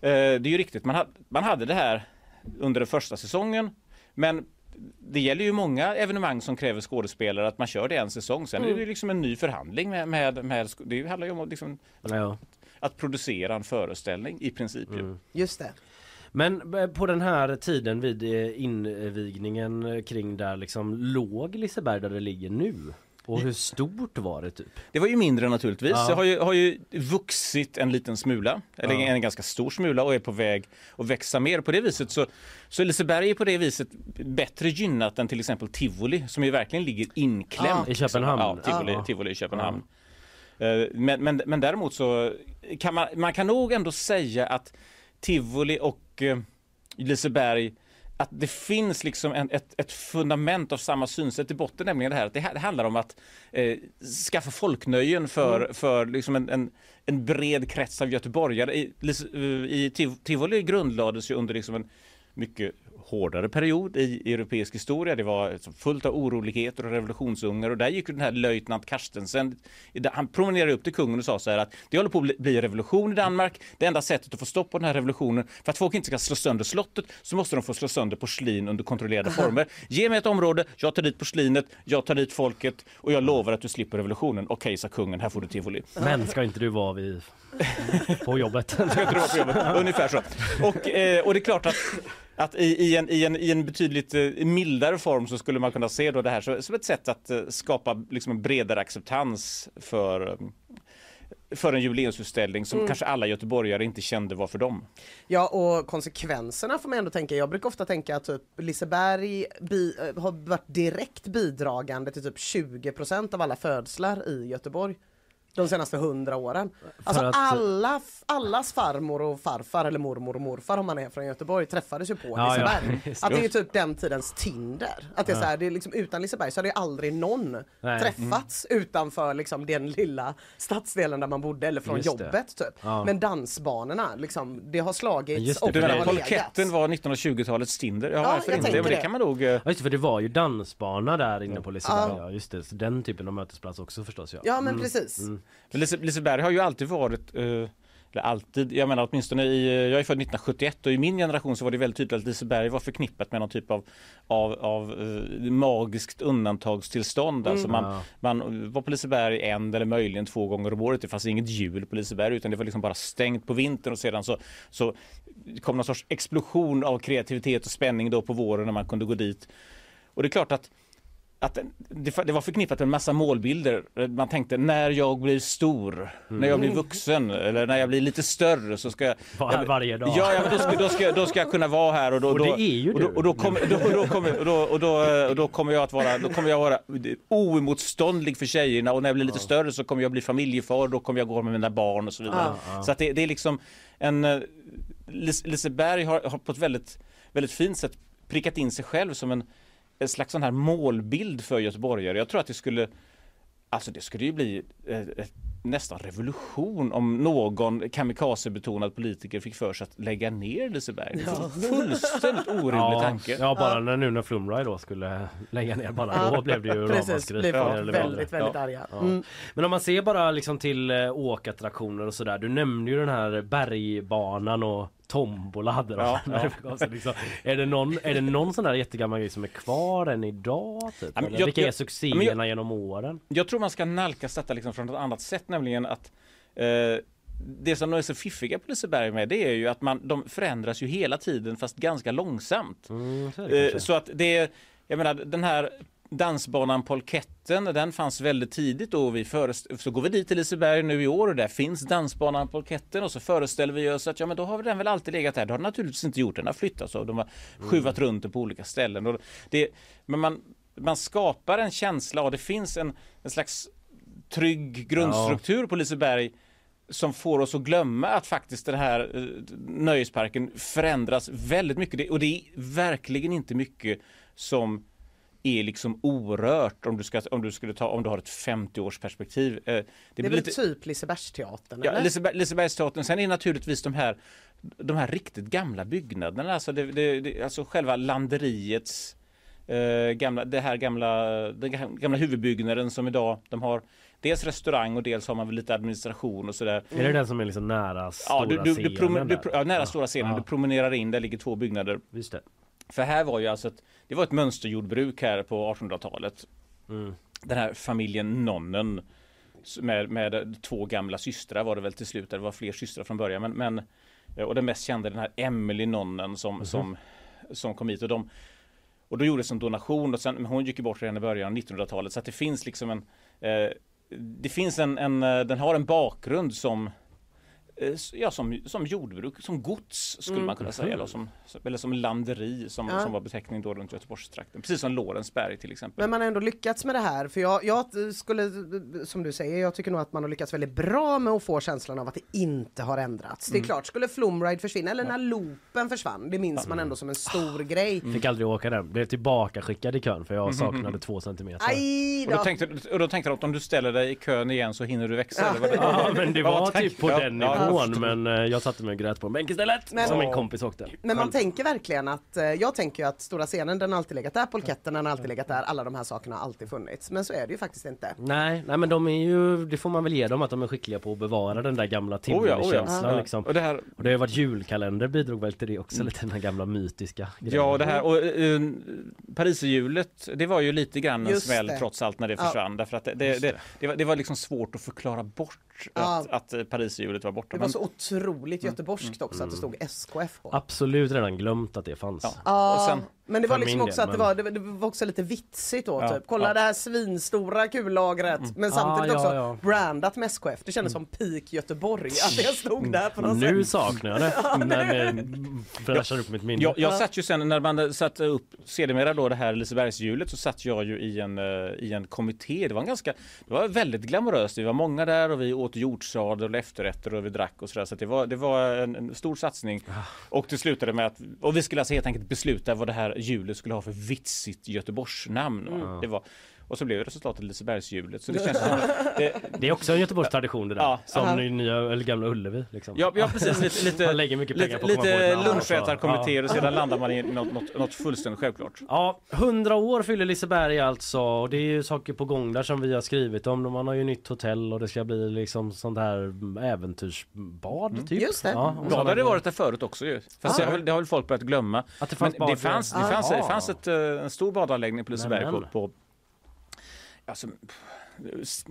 Speaker 9: det är ju riktigt, man hade, man hade det här under den första säsongen. Men det gäller ju många evenemang som kräver skådespelare att man kör det en säsong. Sen är det ju liksom en ny förhandling med, med, med det handlar ju om att, liksom,
Speaker 1: Ja.
Speaker 9: att producera en föreställning i princip. ju.
Speaker 1: Mm.
Speaker 2: Just det.
Speaker 1: Men eh, på den här tiden vid eh, invigningen eh, kring där liksom låg Liseberg där det ligger nu? Och hur stort var det typ?
Speaker 9: Det var ju mindre naturligtvis.
Speaker 1: Ja.
Speaker 9: Det har ju, har ju vuxit en liten smula, eller
Speaker 1: Ja.
Speaker 9: en ganska stor smula och är på väg att växa mer. På det viset så, så Liseberg är på det viset bättre gynnat än till exempel Tivoli som ju verkligen ligger inklämt.
Speaker 1: Ja. I Köpenhamn.
Speaker 9: Ja, Tivoli. Tivoli i Köpenhamn. Men, men, men däremot så kan man, man kan nog ändå säga att Tivoli och eh, Liseberg att det finns liksom en, ett, ett fundament av samma synsätt i botten, nämligen det här att det, det handlar om att eh, skaffa folknöjen för, för liksom en, en, en bred krets av göteborgare. I, i Tiv- Tivoli grundlades ju under liksom en mycket hårdare period i europeisk historia. Det var fullt av oroligheter och revolutionsungar och där gick ju den här löjtnant Carstensen, han promenerade upp till kungen och sa så här att det håller på att bli- revolution i Danmark. Det enda sättet att få stopp på den här revolutionen för att folk inte ska slå sönder slottet så måste de få slå sönder porslin under kontrollerade former. Ge mig ett område, jag tar dit porslinet, jag tar dit folket och jag lovar att du slipper revolutionen. Okej, sa kungen, här får du tivoli.
Speaker 1: Men ska inte du vara vid jobbet?
Speaker 9: På jobbet? Ungefär så. Och, eh, och det är klart att, att i, i, en, i, en, i en betydligt eh, mildare form så skulle man kunna se då det här så, som ett sätt att eh, skapa liksom en bredare acceptans för, eh, för en jubileumsutställning som
Speaker 2: Mm.
Speaker 9: kanske alla göteborgare inte kände var för dem.
Speaker 2: Ja och konsekvenserna får man ändå tänka. Jag brukar ofta tänka att typ Liseberg bi, har varit direkt bidragande till typ 20% av alla födslar i Göteborg. De senaste hundra åren. Alltså
Speaker 1: att-
Speaker 2: alla, allas farmor och farfar eller mormor och morfar om man är från Göteborg träffades ju på
Speaker 1: Ja, ja.
Speaker 2: Liseberg.
Speaker 1: Just
Speaker 2: Att det är typ den tidens Tinder. Att det är så här, det är liksom, utan Liseberg så hade ju aldrig någon
Speaker 1: Nej.
Speaker 2: träffats utanför liksom den lilla stadsdelen där man bodde eller från
Speaker 1: Just
Speaker 2: jobbet typ.
Speaker 1: Ja.
Speaker 2: Men dansbanorna, liksom, det har slagits
Speaker 1: Just det,
Speaker 2: och det har legat.
Speaker 9: polketten var 1920-talets Tinder? Ja,
Speaker 2: Ja,
Speaker 9: varför
Speaker 2: jag
Speaker 9: inte? Men det kan man nog... eh,
Speaker 1: Ja just det, för det var ju dansbana där inne på Liseberg.
Speaker 2: Ja.
Speaker 1: Ja. just det, så den typen av mötesplats också förstås ja.
Speaker 2: Ja men
Speaker 1: Mm.
Speaker 2: precis.
Speaker 9: Men Lise, Liseberg har ju alltid varit, eh, eller alltid, jag menar åtminstone i, eh, jag är född 1971 och i min generation så var det väldigt tydligt att Liseberg var förknippat med någon typ av, av, av eh, magiskt undantagstillstånd. Alltså man, man var på Liseberg en eller möjligen två gånger om året. Det fanns inget jul på Liseberg utan det var liksom bara stängt på vintern och sedan så, så kom någon sorts explosion av kreativitet och spänning då på våren när man kunde gå dit. Och det är klart att att det var förknippat med en massa målbilder. Man tänkte när jag blir stor, när jag blir vuxen eller när jag blir lite större så ska jag...
Speaker 1: Var här varje dag.
Speaker 9: Ja, ja men då, ska, då, ska, då ska jag kunna vara här och då,
Speaker 1: Och det är ju
Speaker 9: och då,
Speaker 1: du.
Speaker 9: och då, kommer, jag att vara, då kommer jag vara oemotståndlig för tjejerna och när jag blir lite större så kommer jag bli familjefar då kommer jag gå med mina barn och så vidare. Så att det, det är liksom en eh, Lis- Liseberg har, har på ett väldigt, väldigt fint sätt prickat in sig själv som en, en slags sån här målbild för göteborgare. Jag tror att det skulle Alltså det skulle ju bli eh, ett, nästan revolution om någon kamikazebetonad politiker fick för sig att lägga ner Liseberg. En Fullständigt orimlig
Speaker 1: Ja,
Speaker 9: tanke.
Speaker 1: ja bara när, nu när Flumride då skulle lägga ner bara då blev det ju ramaskri. eller
Speaker 2: väldigt, väldigt
Speaker 9: Ja.
Speaker 2: arga.
Speaker 1: Ja.
Speaker 2: Mm.
Speaker 1: Men om man ser bara liksom till eh, åkattraktioner och sådär. Du nämnde ju den här bergbanan och tombola hade de.
Speaker 9: Ja,
Speaker 1: När det var så liksom, är, det någon, är det någon sån där jättegammal grej som är kvar än idag? Typ?
Speaker 9: Ja, jag-
Speaker 1: Vilka är
Speaker 9: jag-
Speaker 1: succéerna
Speaker 9: ja, men
Speaker 1: genom åren?
Speaker 9: Jag tror man ska nalkas detta liksom från ett annat sätt, nämligen att eh, det som de är så fiffiga på Liseberg med det är ju att man, de förändras ju hela tiden fast ganska långsamt.
Speaker 1: Mm, så det
Speaker 9: Eh, så att det är, jag menar den här dansbanan Polketten, den fanns väldigt tidigt då. Vi förest- så går vi dit till Liseberg nu i år och där finns dansbanan Polketten och så föreställer vi oss att ja men då har den väl alltid legat där. Det har den naturligtvis inte gjort, den har flyttats och de har skjuvat runt den på olika ställen. Och det, men man, man skapar en känsla och det finns en, en slags trygg grundstruktur på Liseberg som får oss att glömma att faktiskt den här eh, nöjesparken förändras väldigt mycket. Och det är verkligen inte mycket som är liksom orört om du, ska, om du, skulle ta, om du har ett 50-årsperspektiv. Eh, Det,
Speaker 2: Det är
Speaker 9: blir
Speaker 2: väl typ Lisebergsteatern?
Speaker 9: Ja? Liseberg, Lisebergsteatern. Sen är naturligtvis de här, de här riktigt gamla byggnaderna. Alltså, det, det, det, alltså själva landeriets eh, gamla, det här gamla, den gamla huvudbyggnaden som idag de har dels restaurang och dels har man väl lite administration och sådär.
Speaker 1: Är det den som är liksom nära stora
Speaker 9: Ja, du, du, du,
Speaker 1: scenen
Speaker 9: du, ja, nära stora scenen.
Speaker 1: Ja.
Speaker 9: Du promenerar in, där ligger två byggnader.
Speaker 1: Just det.
Speaker 9: För här var ju alltså ett, det var ett mönsterjordbruk här på 1800-talet.
Speaker 1: Mm.
Speaker 9: Den här familjen Nonnen med, med två gamla systrar var det väl till slut. Det var fler systrar från början. Men, men, eh, och den mest kända den här Emily Nonnen som,
Speaker 1: Mhm.
Speaker 9: som, som kom hit. Och, de, och då gjordes en donation och sen, hon gick ju bort redan i början av 1900-talet. Så att det finns liksom en eh, det finns en, en, eh, den har en bakgrund som Ja, som, som jordbruk, som gods skulle
Speaker 2: Mm.
Speaker 9: man kunna säga. Eller som, eller som landeri som,
Speaker 2: Ja.
Speaker 9: som var beteckning då runt Göteborgstrakten. Precis som Lorensberg till exempel.
Speaker 2: Men man har ändå lyckats med det här, för jag, jag skulle, som du säger, jag tycker nog att man har lyckats väldigt bra med att få känslan av att det inte har ändrats. Det är
Speaker 1: Mm.
Speaker 2: klart, skulle Flumride försvinna, eller när loopen försvann, det minns man ändå som en stor grej.
Speaker 1: Fick aldrig åka den. Blev tillbaka skickad i kön för jag saknade två centimeter.
Speaker 2: Aj
Speaker 9: Och då
Speaker 2: då!
Speaker 9: tänkte, och då tänkte de att om du ställer dig i kön igen så hinner du växa. eller vad det-
Speaker 1: Ja men det var typ på
Speaker 9: Ja,
Speaker 1: den
Speaker 9: ja,
Speaker 1: nivån
Speaker 9: förstår.
Speaker 1: men eh, jag satte mig och grät på en bänk istället.
Speaker 2: Men-
Speaker 1: som min kompis åkte.
Speaker 2: Men man tänker verkligen att, eh, jag tänker ju att stora scenen den har alltid legat där, polketten den har alltid legat där, alla de här sakerna har alltid funnits. Men så är det ju faktiskt inte.
Speaker 1: Nej, nej men de är ju, det får man väl ge dem att de är skickliga på att bevara den där gamla
Speaker 9: Oh ja, oh ja.
Speaker 1: tivolikänslan liksom.
Speaker 9: Och det här,
Speaker 1: Och det har ju varit julkalender bidrog väl till det också, lite den här gamla mytiska grejen.
Speaker 9: Ja, det här och uh, Pariserhjulet, det var ju lite grann en
Speaker 2: Just
Speaker 9: smäll
Speaker 2: det.
Speaker 9: trots allt när det
Speaker 2: Ja.
Speaker 9: försvann. Därför att det, det, det, det, var, det var liksom svårt att förklara bort
Speaker 2: Ja.
Speaker 9: att, att Pariserhjulet var borta.
Speaker 2: Det var
Speaker 9: Men-
Speaker 2: så otroligt göteborgskt också att det stod SKF på.
Speaker 1: Absolut redan glömt att det fanns.
Speaker 9: Ja.
Speaker 2: Ja,
Speaker 9: Och sen-
Speaker 2: men det var liksom också
Speaker 1: del,
Speaker 2: att det
Speaker 1: men-
Speaker 2: var, det, var- det var också lite vitsigt då
Speaker 1: Ja,
Speaker 2: typ. Kolla
Speaker 9: ja.
Speaker 2: det här svinstora kullagret. Men samtidigt
Speaker 1: Ah, ja,
Speaker 2: också
Speaker 1: ja.
Speaker 2: brandat med SKF. Det kändes som peak Göteborg att det stod där på något
Speaker 1: Nu
Speaker 2: sätt.
Speaker 1: saknar jag det när vi flashar upp mitt minne.
Speaker 9: Jag, jag satt ju sen när man satte upp sedermera då det här Lisebergshjulet så satt jag ju i en, eh, i en kommitté. Det var en ganska, det var väldigt glamoröst. Vi var många där och vi åt hjortsadel och efterrätter och vi drack och sådär. Så att det var, det var en, en stor satsning. Och det slutade med att, och vi skulle alltså helt enkelt besluta vad det här hjulet skulle ha för vitsigt Göteborgsnamn. va. Det var, och så blev resultatet Lisebergshjulet. Så det känns som, det,
Speaker 1: Det är också en Göteborgs tradition det där.
Speaker 9: Ja.
Speaker 1: Som
Speaker 2: Aha.
Speaker 1: nya, eller gamla Ullevi liksom.
Speaker 9: Ja, ja precis. Lite, lite,
Speaker 1: Man lägger mycket pengar
Speaker 9: lite,
Speaker 1: på
Speaker 9: lite lunchätarkommittéer och sedan landar man i något, något, något fullständigt självklart.
Speaker 1: Ja, 100 år fyller Liseberg alltså och det är ju saker på gång där som vi har skrivit om. Man har ju nytt hotell och det ska bli liksom sånt här äventyrsbad typ.
Speaker 2: Just det.
Speaker 1: Ja, och
Speaker 9: Ja, det hade varit där förut också ju. Fast
Speaker 1: Ah.
Speaker 9: det, har, väl- det har väl folk börjat glömma.
Speaker 1: Att det fanns
Speaker 9: Men det
Speaker 1: bad-
Speaker 9: fanns, det
Speaker 1: Ah.
Speaker 9: fanns, det
Speaker 1: Ah.
Speaker 9: fanns ett, eh, en stor badanläggning på Liseberg på, på alltså, pff,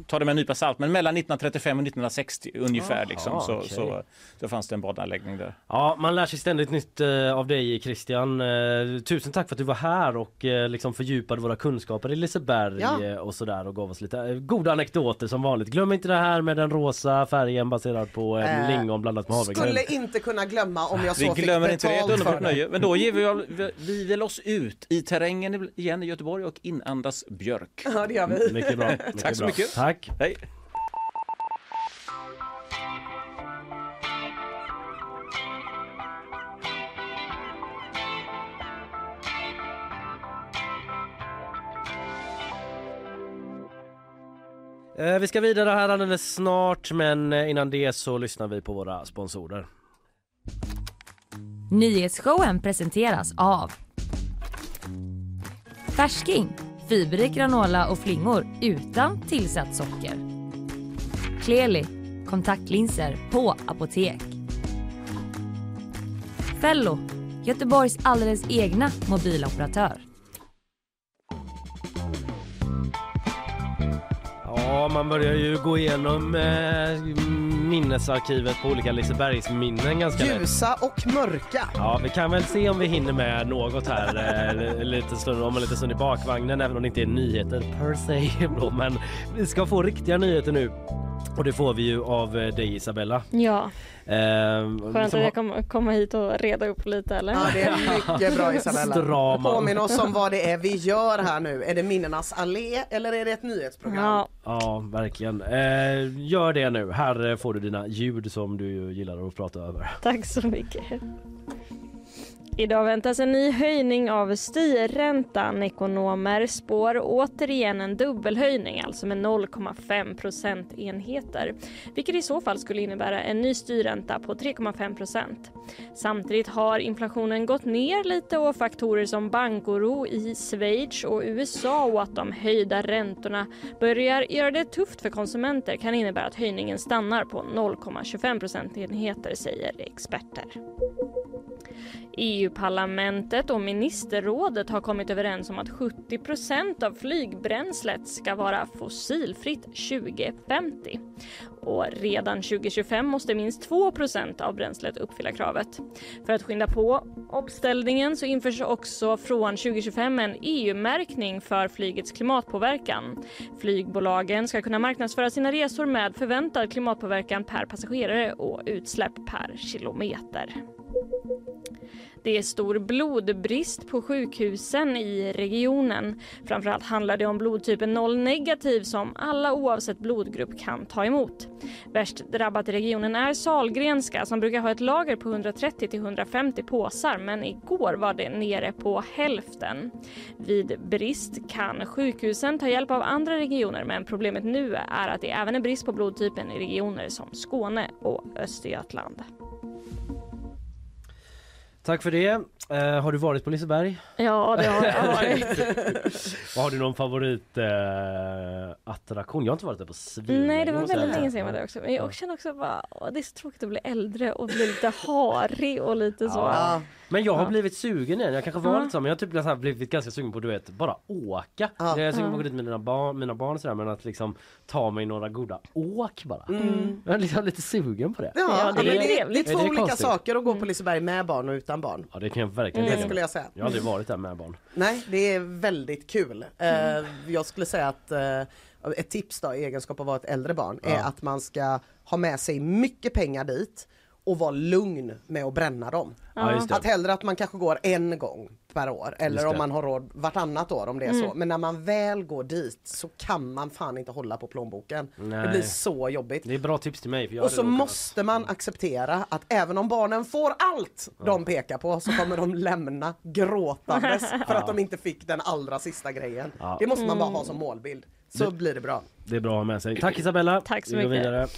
Speaker 9: ta det med en nypa salt, men mellan 1935 och 1960 ungefär liksom, så,
Speaker 1: okej.
Speaker 9: så, så fanns det en badanläggning där.
Speaker 1: Ja, man lär sig ständigt nytt eh, av dig Christian. Eh, tusen tack för att du var här och eh, liksom fördjupade våra kunskaper i Liseberg
Speaker 2: Ja.
Speaker 1: eh, och sådär och gav oss lite eh, goda anekdoter som vanligt. Glöm inte det här med den rosa färgen baserad på en
Speaker 2: Eh,
Speaker 1: lingon blandat med havregryn.
Speaker 2: Skulle inte kunna glömma om jag
Speaker 9: Vi
Speaker 2: så fick
Speaker 9: glömmer inte det, ett underbart nöje. Men då ger vi, vi, vi väl oss ut i terrängen igen i Göteborg och inandas björk.
Speaker 2: Ja det gör vi.
Speaker 1: Mycket bra. Mycket
Speaker 9: Tack så
Speaker 1: bra.
Speaker 9: mycket.
Speaker 1: Tack.
Speaker 9: Hej!
Speaker 1: Eh, vi ska vidare här alldeles snart men eh, innan det så lyssnar vi på våra sponsorer.
Speaker 5: Nyhetsshowen presenteras av Färsking, fiberrik granola och flingor utan tillsatt socker. Kleli, kontaktlinser på apotek. Fello, Göteborgs alldeles egna mobiloperatör.
Speaker 1: Ja, man börjar ju gå igenom eh, minnesarkivet på olika Lisebergsminnen ganska lätt.
Speaker 2: Ljusa och mörka.
Speaker 1: Ja, vi kan väl se om vi hinner med något här eh, lite stund, om en liten stund i bakvagnen, även om det inte är nyheter per se. Då, men vi ska få riktiga nyheter nu. Och det får vi ju av eh, dig Isabella.
Speaker 6: Ja,
Speaker 1: Ehm,
Speaker 6: skönt
Speaker 1: som
Speaker 6: att jag kom, komma hit och reda upp lite eller?
Speaker 2: Ja, det är mycket bra Isabella.
Speaker 1: Strama.
Speaker 2: Påminn oss om vad det är vi gör här nu. Är det Minnenas allé eller är det ett nyhetsprogram?
Speaker 6: Ja,
Speaker 1: Ja, verkligen. Eh, gör det nu. Här eh, får du dina ljud som du gillar att prata över.
Speaker 6: tack så mycket. Idag väntas en ny höjning av styrräntan. Ekonomer spår återigen en dubbelhöjning, alltså med 0,5 procentenheter. Vilket i så fall skulle innebära en ny styrränta på 3,5 procent. Samtidigt har inflationen gått ner lite och faktorer som bankoro i Schweiz och USA och att de höjda räntorna börjar göra det tufft för konsumenter kan innebära att höjningen stannar på 0,25 procentenheter, säger experter. EU-parlamentet och ministerrådet har kommit överens om att 70% av flygbränslet ska vara fossilfritt 2050. Och redan 2025 måste minst 2% av bränslet uppfylla kravet. För att skynda på omställningen så införs också från 2025 en EU-märkning för flygets klimatpåverkan. Flygbolagen ska kunna marknadsföra sina resor med förväntad klimatpåverkan per passagerare och utsläpp per kilometer. Det är stor blodbrist på sjukhusen i regionen. Framförallt handlar det om blodtypen 0 negativ som alla oavsett blodgrupp kan ta emot. Värst drabbat i regionen är Salgrenska som brukar ha ett lager på 130 till 150 påsar men igår var det nere på hälften. Vid brist kan sjukhusen ta hjälp av andra regioner men problemet nu är att det även är brist på blodtypen i regioner som Skåne och Östergötland.
Speaker 1: Tack för det. Eh, har du varit på Liseberg?
Speaker 6: Ja, det har jag varit.
Speaker 1: Och har du någon favorit eh? Jag har inte varit där på svin.
Speaker 6: Nej, det var väldigt länge sedan jag var där också. Men jag känner också bara, åh, det är så tråkigt att bli äldre och bli lite harig och lite så.
Speaker 2: Ja.
Speaker 1: Men jag har
Speaker 6: Ja.
Speaker 1: blivit sugen igen. Jag kanske var
Speaker 6: Ja.
Speaker 1: lite så, men jag har typ så här blivit ganska sugen på du vet, bara åka.
Speaker 2: Ja.
Speaker 1: Jag är sugen på att gå dit med mina barn, mina barn sådär, men att liksom ta mig några goda åk bara.
Speaker 2: Mm.
Speaker 1: Jag är liksom lite sugen på det.
Speaker 2: Ja,
Speaker 6: Ja, det är
Speaker 2: det, det, är två
Speaker 1: det
Speaker 2: olika
Speaker 1: konstigt?
Speaker 2: saker att gå på Liseberg med barn och utan barn.
Speaker 1: Ja det kan jag verkligen
Speaker 2: Det
Speaker 1: tänka
Speaker 2: skulle jag säga.
Speaker 1: Jag har aldrig varit där med barn.
Speaker 2: Nej, det är väldigt kul. Eh, jag skulle säga att eh, ett tips då i egenskap av att vara ett äldre barn är att man ska ha med sig mycket pengar dit och vara lugn med att bränna dem.
Speaker 1: Ja, det.
Speaker 2: Att hellre att man kanske går en gång per år eller om
Speaker 1: det.
Speaker 2: man har råd vartannat år om det är
Speaker 6: Mm.
Speaker 2: så. Men när man väl går dit så kan man fan inte hålla på plånboken. Det
Speaker 1: Nej.
Speaker 2: blir så jobbigt.
Speaker 1: Det är bra tips till mig. För jag
Speaker 2: Och så måste man acceptera att även om barnen får allt de pekar på så kommer de lämna gråtandes för att de inte fick den allra sista grejen.
Speaker 1: Ja.
Speaker 2: Det måste man bara ha som målbild. Så
Speaker 1: Det-
Speaker 2: blir det bra.
Speaker 1: Det är bra att ha med sig. Tack Isabella.
Speaker 6: Tack så
Speaker 1: Vi går
Speaker 6: mycket.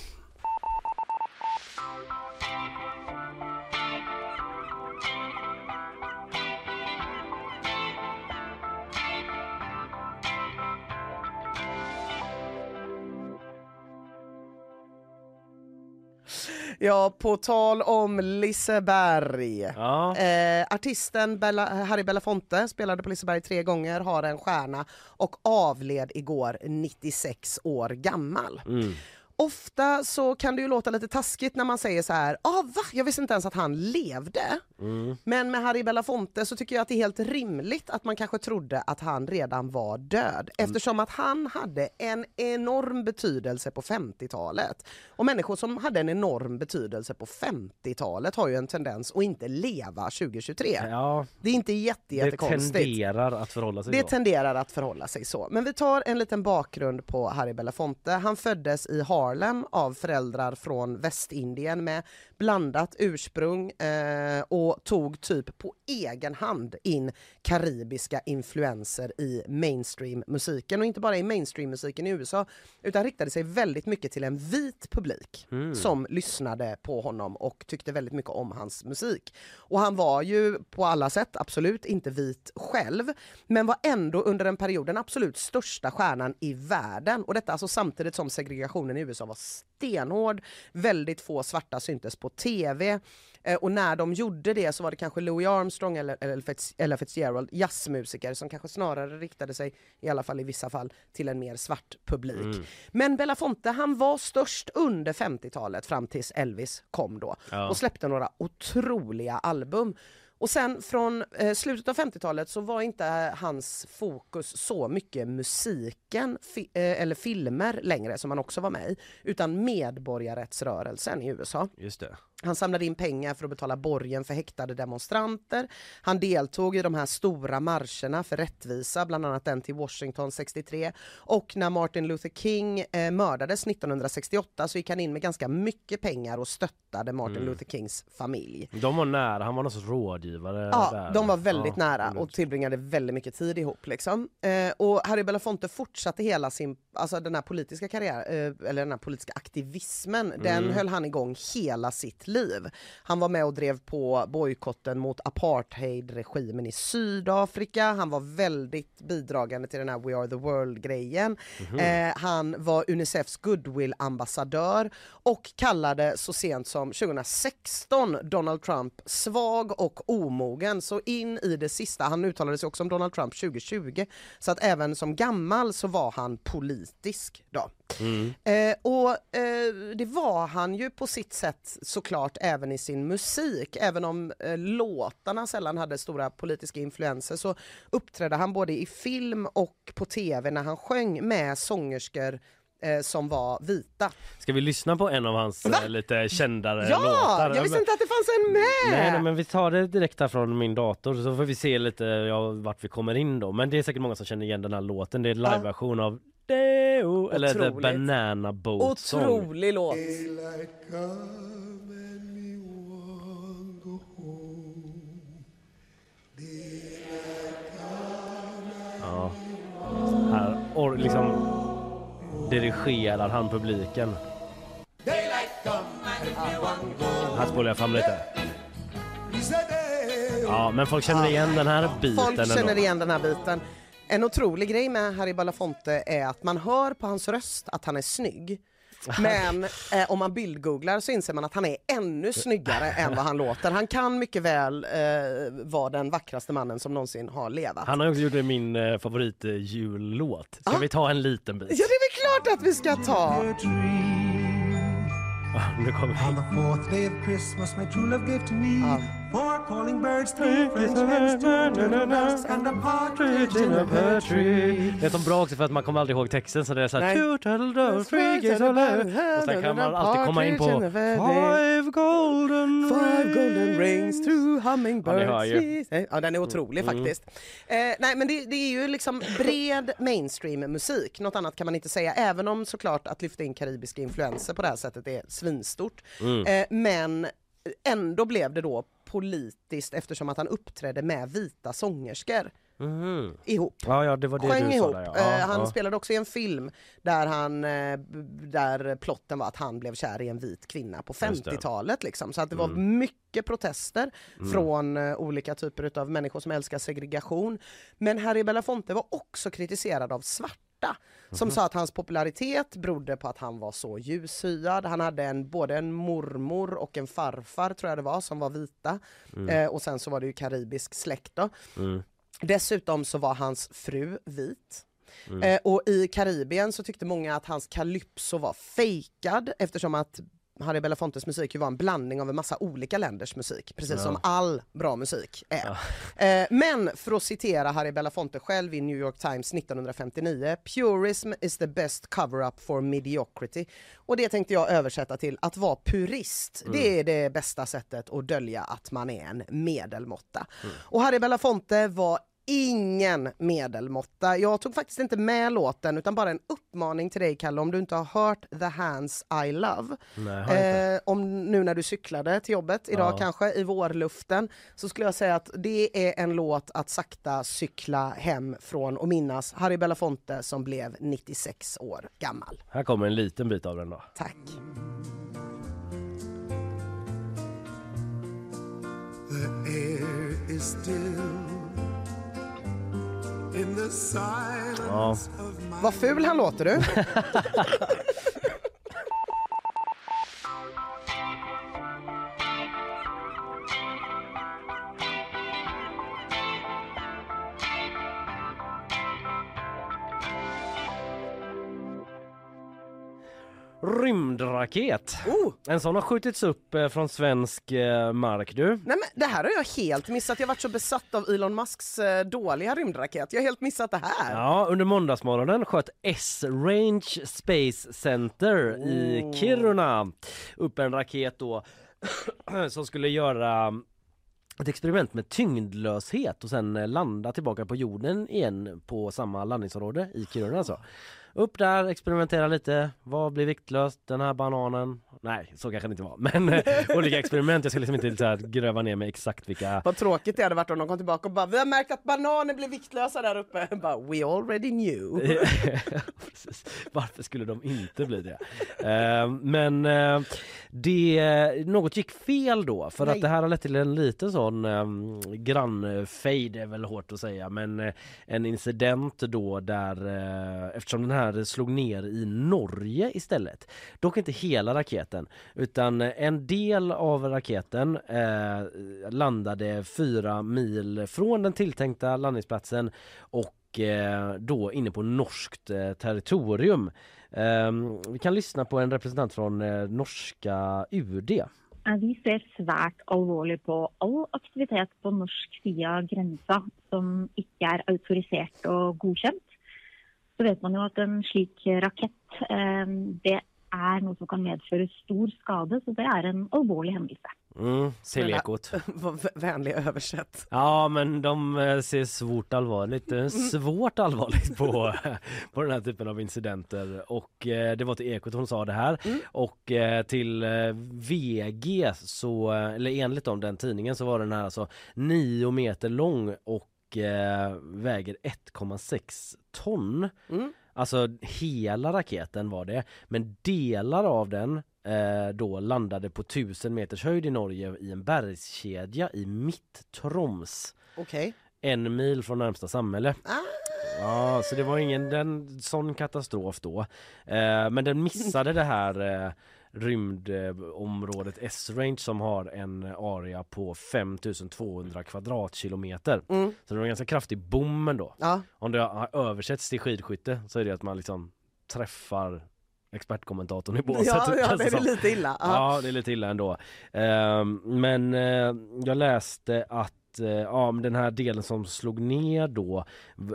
Speaker 2: Ja, på tal om Liseberg.
Speaker 1: Ja.
Speaker 2: Eh, artisten Bella, Harry Belafonte spelade på Liseberg tre gånger, har en stjärna och avled igår 96 år gammal.
Speaker 1: Mm.
Speaker 2: Ofta så kan det ju låta lite taskigt när man säger så här, ah, va? Jag visste inte ens att han levde.
Speaker 1: Mm.
Speaker 2: Men med Harry Belafonte så tycker jag att det är helt rimligt att man kanske trodde att han redan var död eftersom att han hade en enorm betydelse på 50-talet. Och människor som hade en enorm betydelse på 50-talet har ju en tendens att inte leva 2023.
Speaker 1: Ja,
Speaker 2: Det är inte jätte,
Speaker 1: det tenderar att förhålla sig
Speaker 2: Det
Speaker 1: så.
Speaker 2: tenderar att förhålla sig så. Men vi tar en liten bakgrund på Harry Belafonte. Han föddes i Harlem av föräldrar från Västindien med blandat ursprung eh, och tog typ på egen hand in karibiska influenser i mainstream-musiken. Och inte bara i mainstream-musiken i USA utan riktade sig väldigt mycket till en vit publik som lyssnade på honom och tyckte väldigt mycket om hans musik. Och han var ju på alla sätt absolut inte vit själv men var ändå under en period den absolut största stjärnan i världen. Och detta alltså samtidigt som segregationen i USA var stenhård. Väldigt få svarta syntes på TV. Eh, och när de gjorde det så var det kanske Louis Armstrong eller, eller, Fitz, eller Fitzgerald, jazzmusiker som kanske snarare riktade sig, i alla fall i vissa fall, till en mer svart publik. Men Belafonte han var störst under 50-talet fram tills Elvis kom då
Speaker 1: Ja.
Speaker 2: och släppte några otroliga album. Och sen från eh, slutet av 50-talet så var inte hans fokus så mycket musiken fi- eh, eller filmer längre som han också var med i, utan medborgarrättsrörelsen i USA.
Speaker 1: Just det.
Speaker 2: Han samlade in pengar för att betala borgen för häktade demonstranter. Han deltog i de här stora marscherna för rättvisa, bland annat den till Washington 63. Och när Martin Luther King eh, mördades 1968 så gick han in med ganska mycket pengar och stöttade Martin
Speaker 1: Mm.
Speaker 2: Luther Kings familj.
Speaker 1: De var nära, han var någon sorts rådgivare
Speaker 2: Ja,
Speaker 1: där.
Speaker 2: de var väldigt
Speaker 1: Ja,
Speaker 2: nära och tillbringade väldigt mycket tid ihop. Liksom. Eh, och Harry Belafonte fortsatte hela sin, alltså den här politiska karriär, eh, eller den här politiska aktivismen, den
Speaker 1: Mm.
Speaker 2: höll han igång hela sitt liv. Han var med och drev på bojkotten mot apartheidregimen i Sydafrika, han var väldigt bidragande till den här We are the world-grejen.
Speaker 1: Mhm.
Speaker 2: Eh, han var Unicefs goodwill-ambassadör och kallade så sent som 2016 Donald Trump svag och omogen. Så in i det sista, han uttalade sig också om Donald Trump 2020, så att även som gammal så var han politisk då.
Speaker 1: Mm.
Speaker 2: Eh, och eh, det var han ju på sitt sätt såklart även i sin musik. Även om eh, låtarna sällan hade stora politiska influenser så uppträdde han både i film och på tv när han sjöng med sångerskor eh, som var vita.
Speaker 1: Ska vi lyssna på en av hans
Speaker 2: Va?
Speaker 1: eh, lite kändare
Speaker 2: Ja,
Speaker 1: låtar?
Speaker 2: jag visste inte att det fanns en med!
Speaker 1: Nej, nej men vi tar det direkt här från min dator så får vi se lite ja, vart vi kommer in då. Men det är säkert många som känner igen den här låten. Det är en
Speaker 2: Ja.
Speaker 1: liveversion av Deo, eller The
Speaker 2: Otroligt.
Speaker 1: Banana Boat Song.
Speaker 2: Otrolig låt!
Speaker 1: Ja. Här or, liksom dirigerar han publiken. Här spolar jag fram lite. Ja, men folk känner igen den här biten
Speaker 2: Folk känner igen den här biten. En otrolig grej med Harry Belafonte är att man hör på hans röst att han är snygg. Men eh, om man bildgooglar så inser man att han är ännu snyggare än vad han låter. Han kan mycket väl eh, vara den vackraste mannen som någonsin har levat.
Speaker 1: Han har också gjort min eh, favorit eh, jullåt. Ska
Speaker 2: Ah.
Speaker 1: vi ta en liten bit?
Speaker 2: Ja, det är väl klart att vi ska ta!
Speaker 1: Nu kommer
Speaker 10: On love four calling birds, three French hens, two turtle doves, and a partridge in a pear tree.
Speaker 1: Det är så bra också för att man kommer aldrig ihåg texten så det är såhär
Speaker 2: Nej.
Speaker 1: Two turtle doves, three geese on land. Och sen kan man alltid komma in på Five golden
Speaker 2: Five golden rings, two
Speaker 1: Ja,
Speaker 2: hummingbirds.
Speaker 1: ni hör ju.
Speaker 2: Ja, den är otrolig
Speaker 1: Mm.
Speaker 2: faktiskt. Eh, nej, men det, det är ju liksom bred mainstream-musik. Något annat kan man inte säga, även om såklart att lyfta in karibiska influenser på det här sättet är svinstort.
Speaker 1: Mm.
Speaker 2: Eh, men ändå blev det då politiskt eftersom att han uppträdde med vita sångerskor
Speaker 1: Mhm.
Speaker 2: ihop.
Speaker 1: Ja, ja, det var det
Speaker 2: Sjöng
Speaker 1: du
Speaker 2: ihop.
Speaker 1: sa där, ja.
Speaker 2: Eh, han
Speaker 1: ja.
Speaker 2: spelade också i en film där, han, eh, där plotten var att han blev kär i en vit kvinna på
Speaker 1: Just det.
Speaker 2: 50-talet. Liksom. Så att det var
Speaker 1: Mm.
Speaker 2: mycket protester
Speaker 1: Mm.
Speaker 2: från eh, olika typer av människor som älskar segregation. Men Harry Belafonte var också kritiserad av svarta som
Speaker 1: Mhm.
Speaker 2: sa att hans popularitet berodde på att han var så ljushyad. Han hade en, både en mormor och en farfar tror jag det var som var vita.
Speaker 1: Mm.
Speaker 2: Eh, och sen så var det ju karibisk släkt då.
Speaker 1: Mm.
Speaker 2: Dessutom så var hans fru vit.
Speaker 1: Mm.
Speaker 2: Eh, och i Karibien så tyckte många att hans calypso var fejkad eftersom att Harry Belafontes musik ju var en blandning av en massa olika länders musik, precis
Speaker 1: Ja.
Speaker 2: som all bra musik är. Eh, men för att citera Harry Belafonte själv i New York Times 1959, purism is the best cover-up for mediocrity. Och det tänkte jag översätta till att vara purist, det är det bästa sättet att dölja att man är en medelmåtta. Och Harry Belafonte var ingen medelmåtta. Jag tog faktiskt inte med låten utan bara en uppmaning till dig Kalle om du inte har hört The Hands I Love.
Speaker 1: Nej, har jag inte.
Speaker 2: Eh, om nu när du cyklade till jobbet idag
Speaker 1: Ja.
Speaker 2: kanske i vårluften så skulle jag säga att det är en låt att sakta cykla hem från och minnas Harry Belafonte som blev 96 år gammal.
Speaker 1: Här kommer en liten bit av den då.
Speaker 2: Tack.
Speaker 10: The air is still
Speaker 1: Ja.
Speaker 10: of my
Speaker 2: Vad ful han låter du.
Speaker 1: Rymdraket.
Speaker 2: Oh.
Speaker 1: En sån har skjutits upp eh, från svensk eh, mark du.
Speaker 2: Nej men det här har jag helt missat. Jag har varit så besatt av Elon Musks eh, dåliga rymdraket. Jag har helt missat det här.
Speaker 1: Ja, under måndagsmorgonen sköt S-Range Space Center i
Speaker 2: Oh.
Speaker 1: Kiruna upp en raket då som skulle göra ett experiment med tyngdlöshet och sen landa tillbaka på jorden igen på samma landningsområde i Kiruna alltså. Upp där, experimentera lite. Vad blir viktlöst? Den här bananen? Nej, så kanske det inte var. Men eh, olika experiment. Jag ska liksom inte så här, gräva ner mig exakt vilka
Speaker 2: Vad tråkigt det hade varit om de kom tillbaka och bara vi har märkt att bananer blir viktlösa där uppe. Bara, We already knew.
Speaker 1: Varför skulle de inte bli det? Eh, men eh, det, något gick fel då för
Speaker 2: Nej.
Speaker 1: att det här har lett till en liten sån eh, grannfejd är väl hårt att säga men eh, en incident då där eftersom den här slog ner i Norge istället. Dock inte hela raketen utan en del av raketen eh, landade fyra mil från den tilltänkta landningsplatsen och eh, då inne på norskt eh, territorium. Ehm, vi kan lyssna på en representant från eh, norska UD.
Speaker 11: Vi ser svært alvorlig på all aktivitet på norsk sida av grensa som inte är autorisert och godkänd. Så vet man jo at en slik rakett eh, det er noe som kan medføre stor skade, så det er en alvorlig hendelse.
Speaker 1: Mm, till ekot.
Speaker 2: Vad v- vänlig översätt.
Speaker 1: Ja men de eh, ser svårt allvarligt, eh, svårt allvarligt på, på den här typen av incidenter och eh, det var till Ekot hon sa det här och eh, till eh, VG så, eller enligt om den tidningen så var den här alltså 9 meter lång och väger 1,6 ton.
Speaker 2: Mm.
Speaker 1: Alltså hela raketen var det men delar av den eh, då landade på 1000 meters höjd i Norge i en bergskedja i Mitt-Troms.
Speaker 2: Okej.
Speaker 1: En mil från närmsta samhälle. Ja, så det var ingen den, sån katastrof då. Eh, men den missade det här eh, rymdområdet S-range som har en area på 5200 kvadratkilometer.
Speaker 2: Mm.
Speaker 1: Så det var en ganska kraftig boom ändå.
Speaker 2: Ja.
Speaker 1: Om det har översätts till skidskytte så är det att man liksom träffar expertkommentatorn i båset.
Speaker 2: Ja, ja,
Speaker 1: känns
Speaker 2: det är
Speaker 1: som.
Speaker 2: lite illa. Ja.
Speaker 1: Ja, det är lite illa ändå. Ehm, men eh, jag läste att eh, ja, men den här delen som slog ner då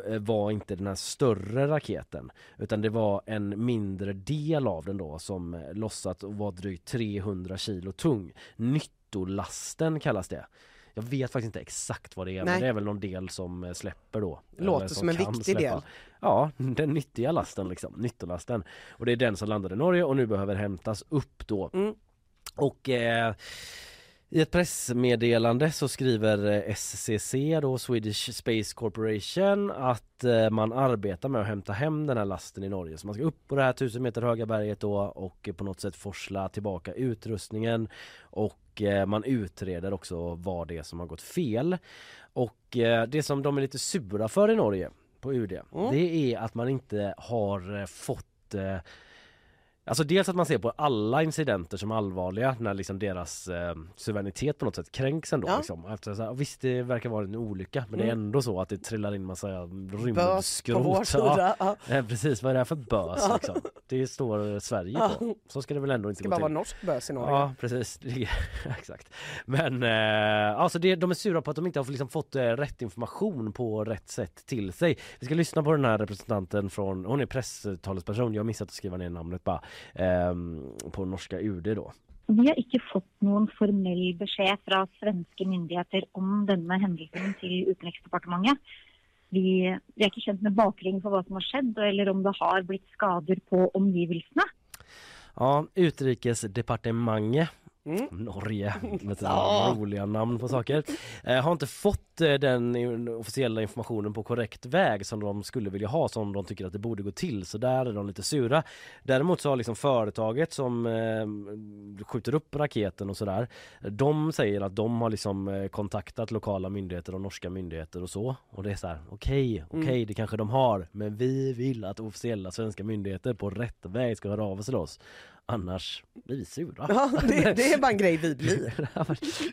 Speaker 1: eh, var inte den här större raketen utan det var en mindre del av den då som eh, lossat och var drygt 300 kilo tung. Nyttolasten kallas det. Jag vet faktiskt inte exakt vad det är
Speaker 2: Nej.
Speaker 1: men det är väl någon del som släpper då.
Speaker 2: Låter
Speaker 1: Eller
Speaker 2: som en viktig del.
Speaker 1: Ja, den nyttiga lasten liksom, nyttolasten. Och det är den som landade i Norge och nu behöver hämtas upp då.
Speaker 2: Mm.
Speaker 1: Och eh, i ett pressmeddelande så skriver eh, SCC då, Swedish Space Corporation, att eh, man arbetar med att hämta hem den här lasten i Norge. Så man ska upp på det här 1000 meter höga berget då och eh, på något sätt forsla tillbaka utrustningen och man utreder också vad det är som har gått fel. Och det som de är lite sura för i Norge på UD, det är att man inte har fått Alltså dels att man ser på alla incidenter som allvarliga när liksom deras eh, suveränitet på något sätt kränks ändå.
Speaker 2: Ja.
Speaker 1: Liksom. Alltså, så här, visst det verkar vara en olycka men det är
Speaker 2: Mm.
Speaker 1: ändå så att det trillar in massa rymdskrot.
Speaker 2: sida. Ja.
Speaker 1: Eh, precis, vad är det här för bös
Speaker 2: Ja.
Speaker 1: liksom? Det står Sverige
Speaker 2: Ja.
Speaker 1: på. Så ska det väl ändå
Speaker 2: Det
Speaker 1: inte
Speaker 2: ska
Speaker 1: gå
Speaker 2: bara
Speaker 1: till.
Speaker 2: vara norsk bös i Norge.
Speaker 1: Ja precis, Det- exakt. Men eh, alltså det, de är sura på att de inte har liksom fått eh, rätt information på rätt sätt till sig. Vi ska lyssna på den här representanten från, hon är presstalesperson, jag har missat att skriva ner namnet bara, ehm, på norska UD då.
Speaker 11: Vi har ikke fått noen formell beskjed fra svenske myndigheter om denne hendelsen til Utenriksdepartementet. Vi, vi er ikke kjent med bakgrunnen for hva som har skjedd, eller om det har blitt skader på omgivelsene.
Speaker 1: Ja, Utrikesdepartementet Norge med sina
Speaker 2: Ja.
Speaker 1: roliga namn på saker. Eh, har inte fått eh, den officiella informationen på korrekt väg som de skulle vilja ha som de tycker att det borde gå till. Så där är de lite sura. Däremot så har liksom företaget som eh, skjuter upp raketen och sådär. De säger att de har liksom eh, kontaktat lokala myndigheter och norska myndigheter och så. Och det är så här, okej, okej
Speaker 2: Mm.
Speaker 1: det kanske de har. Men vi vill att officiella svenska myndigheter på rätt väg ska höra av sig till oss. Annars blir vi sura.
Speaker 2: Ja, det, det är bara en grej vi blir.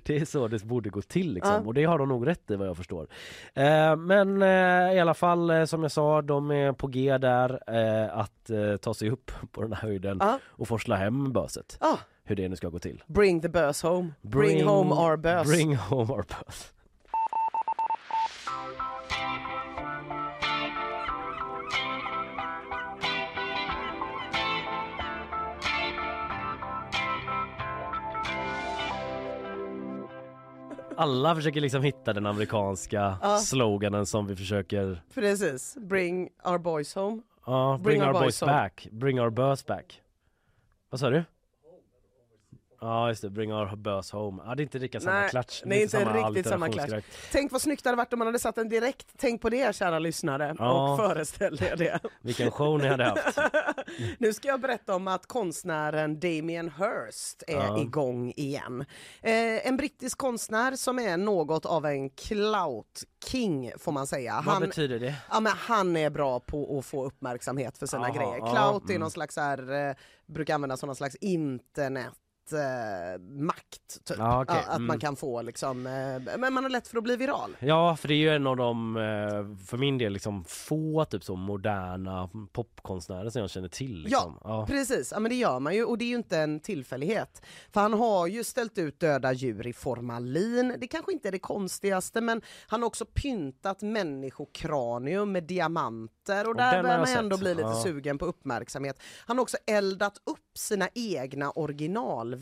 Speaker 1: det är så det borde gå till liksom.
Speaker 2: Ja.
Speaker 1: och det har de nog rätt i vad jag förstår. Eh, men eh, i alla fall eh, som jag sa, de är på G där eh, att ta sig upp på den här höjden
Speaker 2: Ja.
Speaker 1: och forsla hem böset.
Speaker 2: Ja.
Speaker 1: Hur det nu ska gå till.
Speaker 2: Bring the bus home. Bring, home our bus.
Speaker 1: Bring home our bus. Alla försöker liksom hitta den amerikanska
Speaker 2: Ja.
Speaker 1: sloganen som vi försöker
Speaker 2: Precis. Bring our boys home.
Speaker 1: Ja, bring, our, boys,
Speaker 2: home.
Speaker 1: back. Bring our bus back. Vad sa du? Ja just det, bring our bus home. Ja det är inte riktigt samma
Speaker 2: Nej,
Speaker 1: klatsch.
Speaker 2: det är inte
Speaker 1: samma
Speaker 2: riktigt samma klatsch. Tänk vad snyggt det hade varit om man hade satt en direkt. Tänk på det kära lyssnare
Speaker 1: Ja.
Speaker 2: och föreställ er det.
Speaker 1: Vilken show ni hade haft.
Speaker 2: Nu ska jag berätta om att konstnären Damien Hirst är
Speaker 1: Ja.
Speaker 2: igång igen. Eh, en brittisk konstnär som är något av en clout king får man säga.
Speaker 1: Vad betyder det?
Speaker 2: Ja, men han är bra på att få uppmärksamhet för sina
Speaker 1: Aha,
Speaker 2: grejer.
Speaker 1: ja,
Speaker 2: Clout är
Speaker 1: mm.
Speaker 2: någon slags här, eh, brukar användas som någon slags internet makt typ.
Speaker 1: Ja,
Speaker 2: Ja, att
Speaker 1: mm.
Speaker 2: man kan få liksom, eh, men man har lätt för att bli viral.
Speaker 1: Ja för det är ju en av de, eh, för min del liksom få typ så moderna popkonstnärer som jag känner till. Liksom.
Speaker 2: Ja, precis. Ja, men det gör man ju och det är ju inte en tillfällighet. För han har ju ställt ut döda djur i formalin. Det kanske inte är det konstigaste men han har också pyntat människokranium med diamanter och
Speaker 1: Och
Speaker 2: där börjar man ändå bli lite
Speaker 1: Ja.
Speaker 2: sugen på uppmärksamhet. Han har också eldat upp sina egna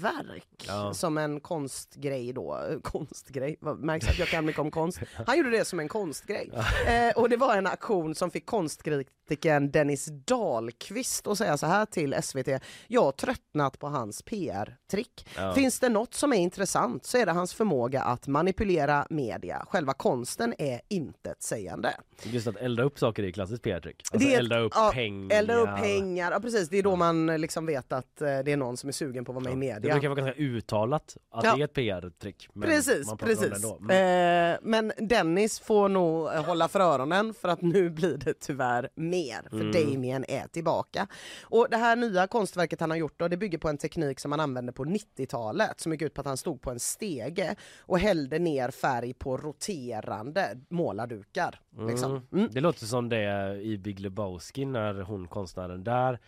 Speaker 2: originalverk
Speaker 1: Ja.
Speaker 2: som en konstgrej då. Konstgrej? Märks att jag kan mycket om konst. Han gjorde det som en konstgrej. Eh, och det var en aktion som fick konstkritikern Dennis Dahlqvist att säga så här till SVT. Jag har tröttnat på hans PR-trick.
Speaker 1: Ja.
Speaker 2: Finns det något som är intressant så är det hans förmåga att manipulera media. Själva konsten är intetsägande.
Speaker 1: Just att elda upp saker är klassiskt PR-trick. Alltså
Speaker 2: är
Speaker 1: elda upp
Speaker 2: ja,
Speaker 1: pengar.
Speaker 2: Elda upp pengar, ja precis. Det är då man liksom vet att eh, det är någon som är sugen på att vara med i
Speaker 1: Det
Speaker 2: media.
Speaker 1: brukar vara ganska uttalat att
Speaker 2: Ja.
Speaker 1: det är ett PR-trick. men
Speaker 2: Precis, precis.
Speaker 1: Mm.
Speaker 2: Eh, men Dennis får nog eh, hålla för öronen för att nu blir det tyvärr mer. För
Speaker 1: Mm.
Speaker 2: Damien är tillbaka. Och det här nya konstverket han har gjort då, det bygger på en teknik som han använde på 90-talet som gick ut på att han stod på en stege och hällde ner färg på roterande målardukar. Liksom.
Speaker 1: Mm. Det låter som det i Big Lebowski när hon konstnären där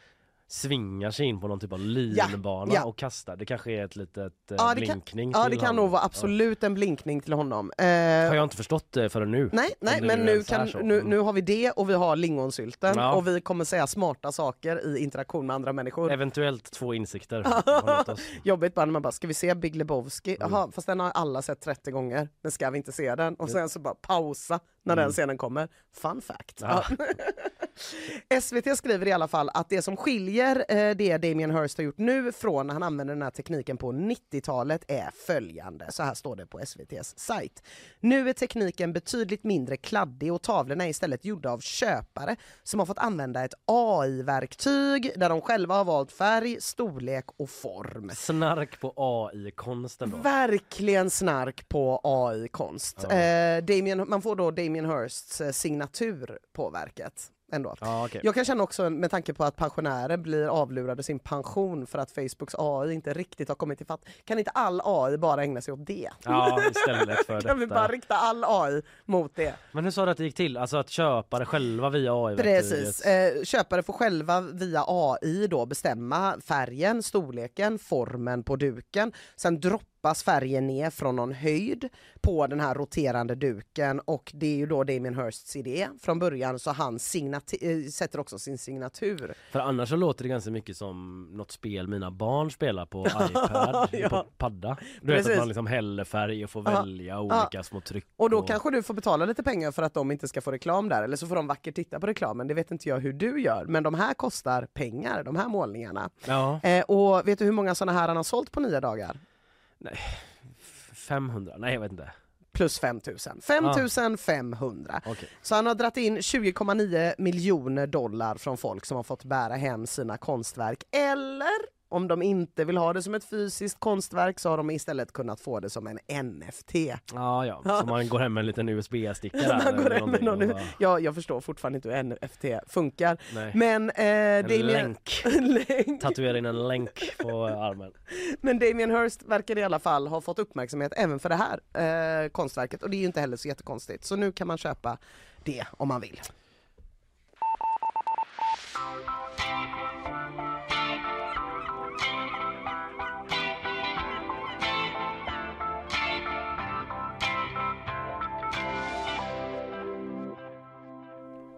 Speaker 1: svingar sig in på någon typ av linbana
Speaker 2: ja.
Speaker 1: och kastar. Det kanske är ett litet eh,
Speaker 2: Ja, det kan,
Speaker 1: blinkning
Speaker 2: ja, det kan
Speaker 1: honom.
Speaker 2: nog vara absolut en blinkning till honom. Eh,
Speaker 1: Har jag inte förstått det förrän nu.
Speaker 2: Nej, nej men nu, kan, nu,
Speaker 1: Mm.
Speaker 2: nu har vi det och vi har lingonsylten
Speaker 1: Ja.
Speaker 2: och vi kommer säga smarta saker i interaktion med andra människor.
Speaker 1: Eventuellt två insikter.
Speaker 2: Jobbigt bara när man bara, ska vi se Big Lebowski?
Speaker 1: Mm.
Speaker 2: Jaha, fast den har alla sett 30 gånger. Men ska vi inte se den? Och sen så bara pausa när den
Speaker 1: Mm.
Speaker 2: scenen kommer. Fun fact.
Speaker 1: Ja.
Speaker 2: SVT skriver i alla fall att det som skiljer eh, det Damien Hirst har gjort nu från när han använde den här tekniken på 90-talet är följande. Så här står det på SVTs sajt. Nu är tekniken betydligt mindre kladdig och tavlorna är istället gjorda av köpare som har fått använda ett AI-verktyg där de själva har valt färg, storlek och form.
Speaker 1: Snark på AI-konsten då.
Speaker 2: Verkligen snark på AI-konst.
Speaker 1: Ja.
Speaker 2: Eh, Damien, man får då Damien Hirsts eh, signatur på verket. Ändå.
Speaker 1: Ja, okej.
Speaker 2: Jag kan känna också med tanke på att pensionärer blir avlurade sin pension för att Facebooks AI inte riktigt har kommit till fatt. Kan inte all AI bara ägna sig åt det?
Speaker 1: Ja, istället för
Speaker 2: kan vi
Speaker 1: detta.
Speaker 2: bara rikta all AI mot det?
Speaker 1: Men hur sa du att det gick till? Alltså att köpare själva via AI-verktyget?
Speaker 2: Precis. Eh, köpare får själva via AI då bestämma färgen, storleken, formen på duken. Sen droppas färgen ner från någon höjd på den här roterande duken och det är ju då Damien Hirsts idé från början så han eh, sätter också sin signatur.
Speaker 1: För annars så låter det ganska mycket som något spel mina barn spelar på iPad,
Speaker 2: Ja.
Speaker 1: på padda. Du vet
Speaker 2: Precis.
Speaker 1: att man liksom häller färg och får
Speaker 2: Ja.
Speaker 1: välja olika små tryck.
Speaker 2: Och då kanske du får betala lite pengar för att de inte ska få reklam där eller så får de vackert titta på reklamen. Det vet inte jag hur du gör men de här kostar pengar, de här målningarna.
Speaker 1: Ja,
Speaker 2: Eh, och vet du hur många sådana här han har sålt på nya dagar?
Speaker 1: F- 500, nej jag vet inte.
Speaker 2: Plus 5000. 5500.
Speaker 1: Okej.
Speaker 2: Så han har dragit in 20,9 miljoner dollar från folk som har fått bära hem sina konstverk eller om de inte vill ha det som ett fysiskt konstverk så har de istället kunnat få det som en NFT.
Speaker 1: Ja, ja. Så man går hem med en liten USB-sticka där.
Speaker 2: Man går hem med någon,
Speaker 1: bara-
Speaker 2: ja, jag förstår fortfarande inte hur NFT funkar.
Speaker 1: Nej.
Speaker 2: Men, eh,
Speaker 1: En
Speaker 2: Damien,
Speaker 1: länk.
Speaker 2: länk.
Speaker 1: Tatuera in en länk på armen.
Speaker 2: Men Damien Hirst verkar i alla fall ha fått uppmärksamhet även för det här eh, konstverket och det är ju inte heller så jättekonstigt. Så nu kan man köpa det om man vill.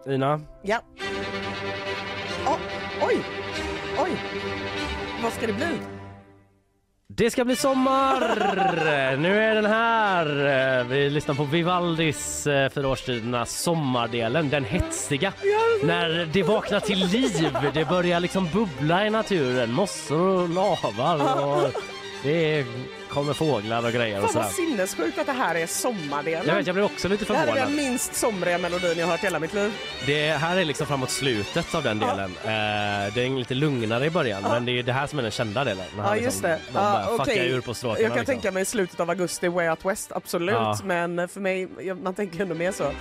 Speaker 1: Ina,
Speaker 2: Ja. Oh, oj! Oj! Vad ska det bli?
Speaker 1: det ska bli sommar! Nu är den här. Vi lyssnar på Vivaldis eh, Fyra årstiderna sommardelen, den hetsiga. När det vaknar till liv, det börjar liksom bubbla i naturen, mossor och lavar och det kommer fåglar och grejer och
Speaker 2: Fan vad
Speaker 1: sådär.
Speaker 2: sinnessjukt att det här är sommardelen.
Speaker 1: Jag vet, jag blev också lite
Speaker 2: det här är
Speaker 1: förvånad.
Speaker 2: den minst somriga melodin jag har hört hela mitt liv.
Speaker 1: Det här är liksom framåt slutet av den delen. Eh, det är lite lugnare i början, men det är det här som är den kända delen. När
Speaker 2: Ja just
Speaker 1: liksom,
Speaker 2: det.
Speaker 1: De
Speaker 2: Ja, okej.
Speaker 1: ur på stråkarna.
Speaker 2: Jag kan
Speaker 1: liksom.
Speaker 2: tänka mig slutet av augusti, Way Out West, absolut.
Speaker 1: Ja.
Speaker 2: Men för mig, man tänker ändå mer så.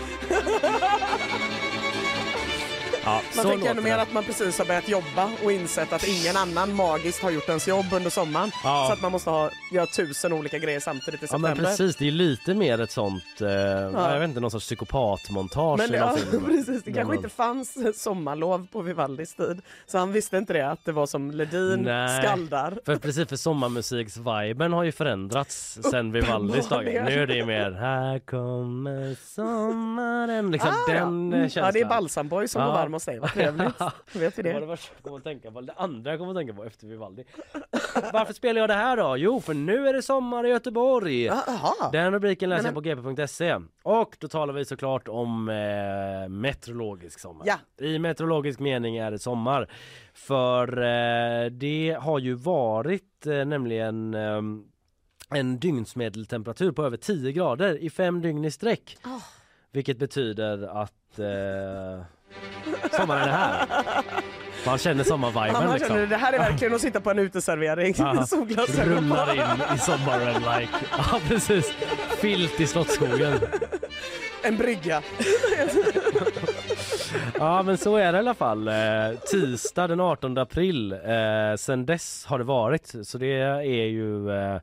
Speaker 1: Ja,
Speaker 2: Man tänker ändå mer att man precis har börjat jobba och insett att ingen annan magiskt har gjort ens jobb under sommaren.
Speaker 1: Ja.
Speaker 2: Så att man måste ha, göra tusen olika grejer samtidigt i
Speaker 1: Ja men
Speaker 2: september.
Speaker 1: precis, det är lite mer ett sånt, eh, jag vet inte, någon sorts psykopatmontage
Speaker 2: Men ja, precis, det kanske
Speaker 1: man-
Speaker 2: inte fanns sommarlov på Vivaldis tid. Så han visste inte det, att det var som Ledin
Speaker 1: Nej.
Speaker 2: skaldar.
Speaker 1: För precis för sommarmusiks-viben har ju förändrats sen Vivaldis dagar. Nu är det mer Här kommer sommaren, liksom
Speaker 2: Ah, ja.
Speaker 1: den eh,
Speaker 2: Mm.
Speaker 1: känslan.
Speaker 2: Ja, det är Balsam Boy som
Speaker 1: Ja.
Speaker 2: går varm hos dig, vad trevligt. Vet vi
Speaker 1: Det var
Speaker 2: det.
Speaker 1: det första jag kom att tänka på. Det andra jag kom att tänka på efter Vivaldi. Varför spelar jag det här då? Jo, för nu är det sommar i Göteborg.
Speaker 2: Jaha.
Speaker 1: Den rubriken läser jag på gp.se. Och då talar vi såklart om eh, meteorologisk sommar.
Speaker 2: Ja.
Speaker 1: I meteorologisk mening är det sommar. För eh, det har ju varit eh, nämligen eh, en dygnsmedeltemperatur på över 10 grader i fem dygn i sträck. Vilket betyder att eh, sommaren är här. Man känner sommarviben
Speaker 2: Ja, man
Speaker 1: liksom.
Speaker 2: det här är verkligen att sitta på en uteservering.
Speaker 1: Ja,
Speaker 2: Solglasögon på.
Speaker 1: Rullar in i sommaren like. Ja precis. Filt i Slottsskogen.
Speaker 2: En brygga.
Speaker 1: Ja men så är det i alla fall. Eh, tisdag den 18 april. Eh, sen dess har det varit. Så det är ju eh,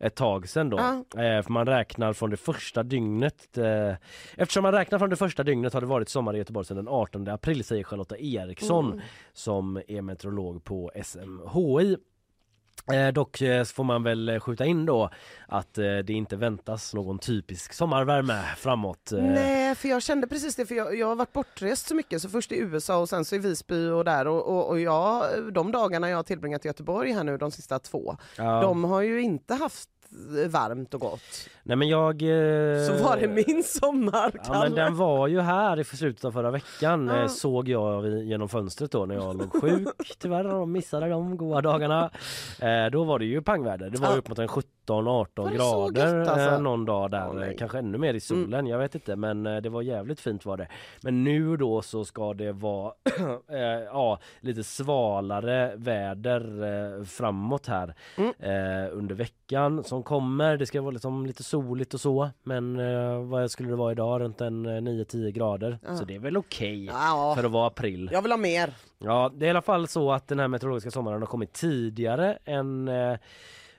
Speaker 1: ett tag sen då.
Speaker 2: Ja.
Speaker 1: Eh, för man räknar från det första dygnet. Eh, eftersom man räknar från det första dygnet har det varit sommar i Göteborg sedan den 18 april säger Charlotta Eriksson
Speaker 2: Mm.
Speaker 1: som är meteorolog på SMHI. Eh, dock eh, får man väl eh, skjuta in då att eh, det inte väntas någon typisk sommarvärme framåt. Eh,
Speaker 2: Nej, för jag kände precis det, för jag, jag har varit bortrest så mycket, så först i USA och sen så i Visby och där och, och, och jag, de dagarna jag har tillbringat i Göteborg här nu, de sista två,
Speaker 1: ja.
Speaker 2: de har ju inte haft varmt och gott.
Speaker 1: Nej men jag... Eh,
Speaker 2: Så var det min sommar,
Speaker 1: Ja men
Speaker 2: Kalle.
Speaker 1: den var ju här i slutet av förra veckan
Speaker 2: Ja.
Speaker 1: eh, såg jag genom fönstret då när jag låg sjuk tyvärr och missade de goda dagarna. Eh, då var det ju pangväder. Det var
Speaker 2: Ja.
Speaker 1: upp mot en 17-18
Speaker 2: Var det så
Speaker 1: grader
Speaker 2: gött, alltså?
Speaker 1: eh, någon dag där. Eh, Kanske ännu mer i solen, jag vet inte men eh, det var jävligt fint var det. Men nu då så ska det vara eh, ja, lite svalare väder framåt här
Speaker 2: Mm.
Speaker 1: under veckan som kommer. Det ska vara liksom lite soligt och så men eh, vad skulle det vara idag? Runt en eh, 9-10 grader.
Speaker 2: Ja.
Speaker 1: Så det är väl okej
Speaker 2: Ja,
Speaker 1: för att vara april.
Speaker 2: jag vill ha mer.
Speaker 1: Ja, det är i alla fall så att den här meteorologiska sommaren har kommit tidigare än eh,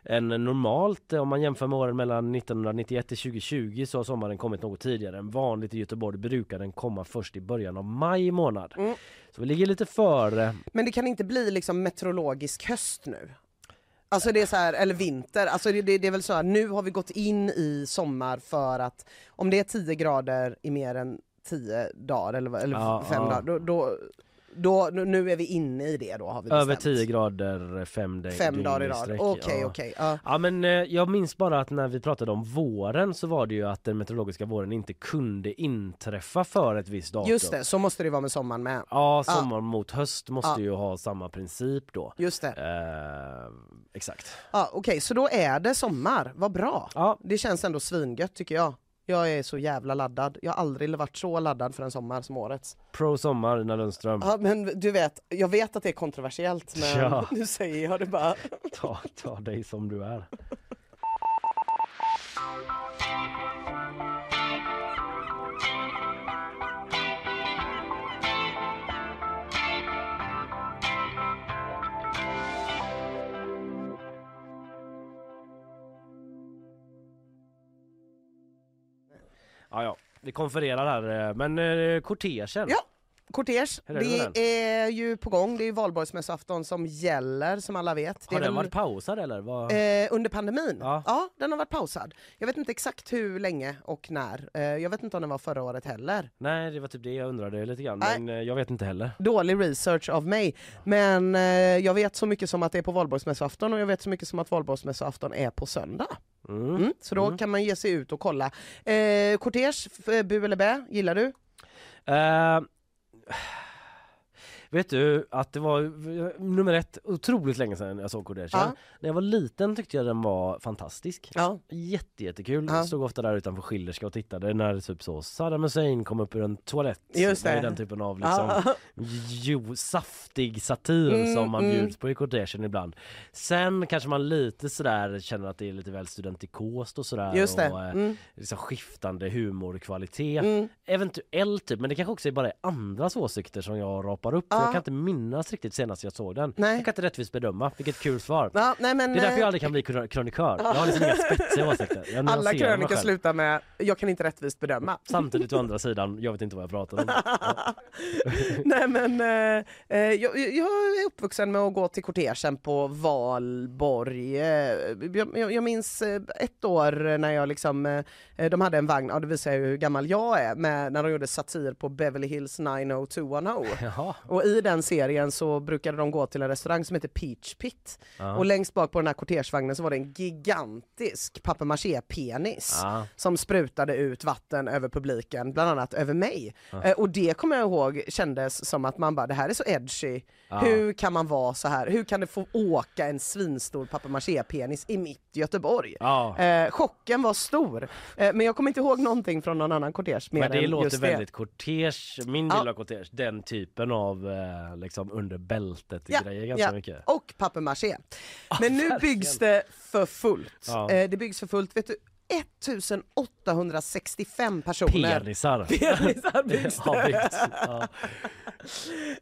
Speaker 1: än normalt. Om man jämför med åren mellan 1991 till 2020 så har sommaren kommit något tidigare än vanligt i Göteborg. brukar den komma först i början av maj månad.
Speaker 2: Mm.
Speaker 1: Så vi ligger lite före.
Speaker 2: Men det kan inte bli liksom meteorologisk höst nu? Alltså det är så här, eller vinter, alltså det, det, det är väl så här, nu har vi gått in i sommar för att om det är 10 grader i mer än 10 dagar eller, eller
Speaker 1: Ja,
Speaker 2: fem
Speaker 1: ja.
Speaker 2: dagar, då, då, då, nu är vi inne i det då har vi bestämt.
Speaker 1: Över 10 grader fem,
Speaker 2: Fem dagar i rad, okej
Speaker 1: Ja.
Speaker 2: okej. ja.
Speaker 1: Ja men eh, jag minns bara att när vi pratade om våren så var det ju att den meteorologiska våren inte kunde inträffa för ett visst datum.
Speaker 2: Just det, så måste det vara med sommaren med.
Speaker 1: Ja, sommar mot höst måste
Speaker 2: Ja.
Speaker 1: ju ha samma princip då.
Speaker 2: Just det.
Speaker 1: Eh, exakt.
Speaker 2: Ja, Okej, så då är det sommar, vad bra. Det känns ändå svingött tycker jag. Jag är så jävla laddad. Jag har aldrig varit så laddad för en sommar som årets.
Speaker 1: Pro sommar, Nina Lundström.
Speaker 2: Ja, men du vet, jag vet att det är kontroversiellt men
Speaker 1: Ja.
Speaker 2: nu säger jag det bara.
Speaker 1: Ta, ta dig som du är. Ja, ja, vi konfererar här, eh, men eh, kortegen.
Speaker 2: Ja, kortege.
Speaker 1: Hur är det med
Speaker 2: Det är ju på gång. Det är ju valborgsmässoafton som gäller som alla vet. Det
Speaker 1: Har
Speaker 2: är
Speaker 1: den
Speaker 2: väl-
Speaker 1: varit pausad eller? Vad?
Speaker 2: Eh, under pandemin?
Speaker 1: Ja.
Speaker 2: den har varit pausad. Jag vet inte exakt hur länge och när. Eh, jag vet inte om den var förra året heller.
Speaker 1: Nej, det var typ det jag undrade lite grann,
Speaker 2: Nej.
Speaker 1: men eh, jag vet inte heller.
Speaker 2: Dålig research av mig. Men eh, jag vet så mycket som att det är på valborgsmässoafton och jag vet så mycket som att valborgsmässoafton är på söndag.
Speaker 1: Mm.
Speaker 2: Mm, så då kan man ge sig ut och kolla. Eh, kortege, bu eller bä, gillar du?
Speaker 1: Eh, vet du att det var nummer ett, otroligt länge sedan jag såg kortegen.
Speaker 2: Ja.
Speaker 1: När jag var liten tyckte jag den var fantastisk.
Speaker 2: Ja.
Speaker 1: Jätte, jättekul.
Speaker 2: Ja.
Speaker 1: Stod ofta där utanför Schillerska och tittade när typ så Saddam Hussein kom upp ur en toalett.
Speaker 2: Just det.
Speaker 1: är Den typen av liksom
Speaker 2: Ja.
Speaker 1: jo, saftig satir
Speaker 2: Mm,
Speaker 1: som man
Speaker 2: mm.
Speaker 1: bjuds på i kortegen ibland. Sen kanske man lite sådär känner att det är lite väl studentikost och sådär.
Speaker 2: Just det.
Speaker 1: Och, eh,
Speaker 2: Mm.
Speaker 1: liksom skiftande humorkvalitet.
Speaker 2: Mm.
Speaker 1: Eventuellt typ, men det kanske också är bara andras åsikter som jag rapar upp.
Speaker 2: Ja.
Speaker 1: jag kan inte minnas riktigt senast jag såg den.
Speaker 2: Nej.
Speaker 1: Jag kan inte rättvist bedöma, vilket kul svar.
Speaker 2: Ja, nej, men,
Speaker 1: det är därför
Speaker 2: eh,
Speaker 1: jag aldrig kan bli krö- krönikör. Jag har liksom inga spetsiga åsikter.
Speaker 2: Alla krönikor slutar med jag kan inte rättvist bedöma.
Speaker 1: Samtidigt å andra sidan, jag vet inte vad jag pratar om.
Speaker 2: Nej men eh, eh, jag, jag är uppvuxen med att gå till kortegen på valborg. Eh, jag, jag, jag minns eh, ett år när jag liksom, eh, de hade en vagn, ja det visar ju hur gammal jag är, med, när de gjorde satir på Beverly Hills 90210.
Speaker 1: Jaha.
Speaker 2: Och i den serien så brukade de gå till en restaurang som heter Peach Pit.
Speaker 1: Ja.
Speaker 2: Och längst bak på den här kortegevagnen så var det en gigantisk papier-maché-penis
Speaker 1: Ja.
Speaker 2: som sprutade ut vatten över publiken, bland annat över mig.
Speaker 1: Ja.
Speaker 2: Eh, och det kommer jag ihåg kändes som att man bara, det här är så edgy. Hur kan man vara så här? Hur kan det få åka en svinstor papier-maché-penis i mitt Göteborg? Eh, chocken var stor. Eh, men jag kommer inte ihåg någonting från någon annan kortege mer
Speaker 1: Men det
Speaker 2: än
Speaker 1: låter
Speaker 2: just
Speaker 1: väldigt kortege, min av kortege, den typen av eh, liksom under bältet grejer ganska mycket.
Speaker 2: Och papier-maché. Men nu byggs det för fullt.
Speaker 1: Ja.
Speaker 2: Eh, det byggs för fullt. Vet du, 1865 personer.
Speaker 1: Penisar.
Speaker 2: Penisar byggs det.
Speaker 1: har byggts. Ja.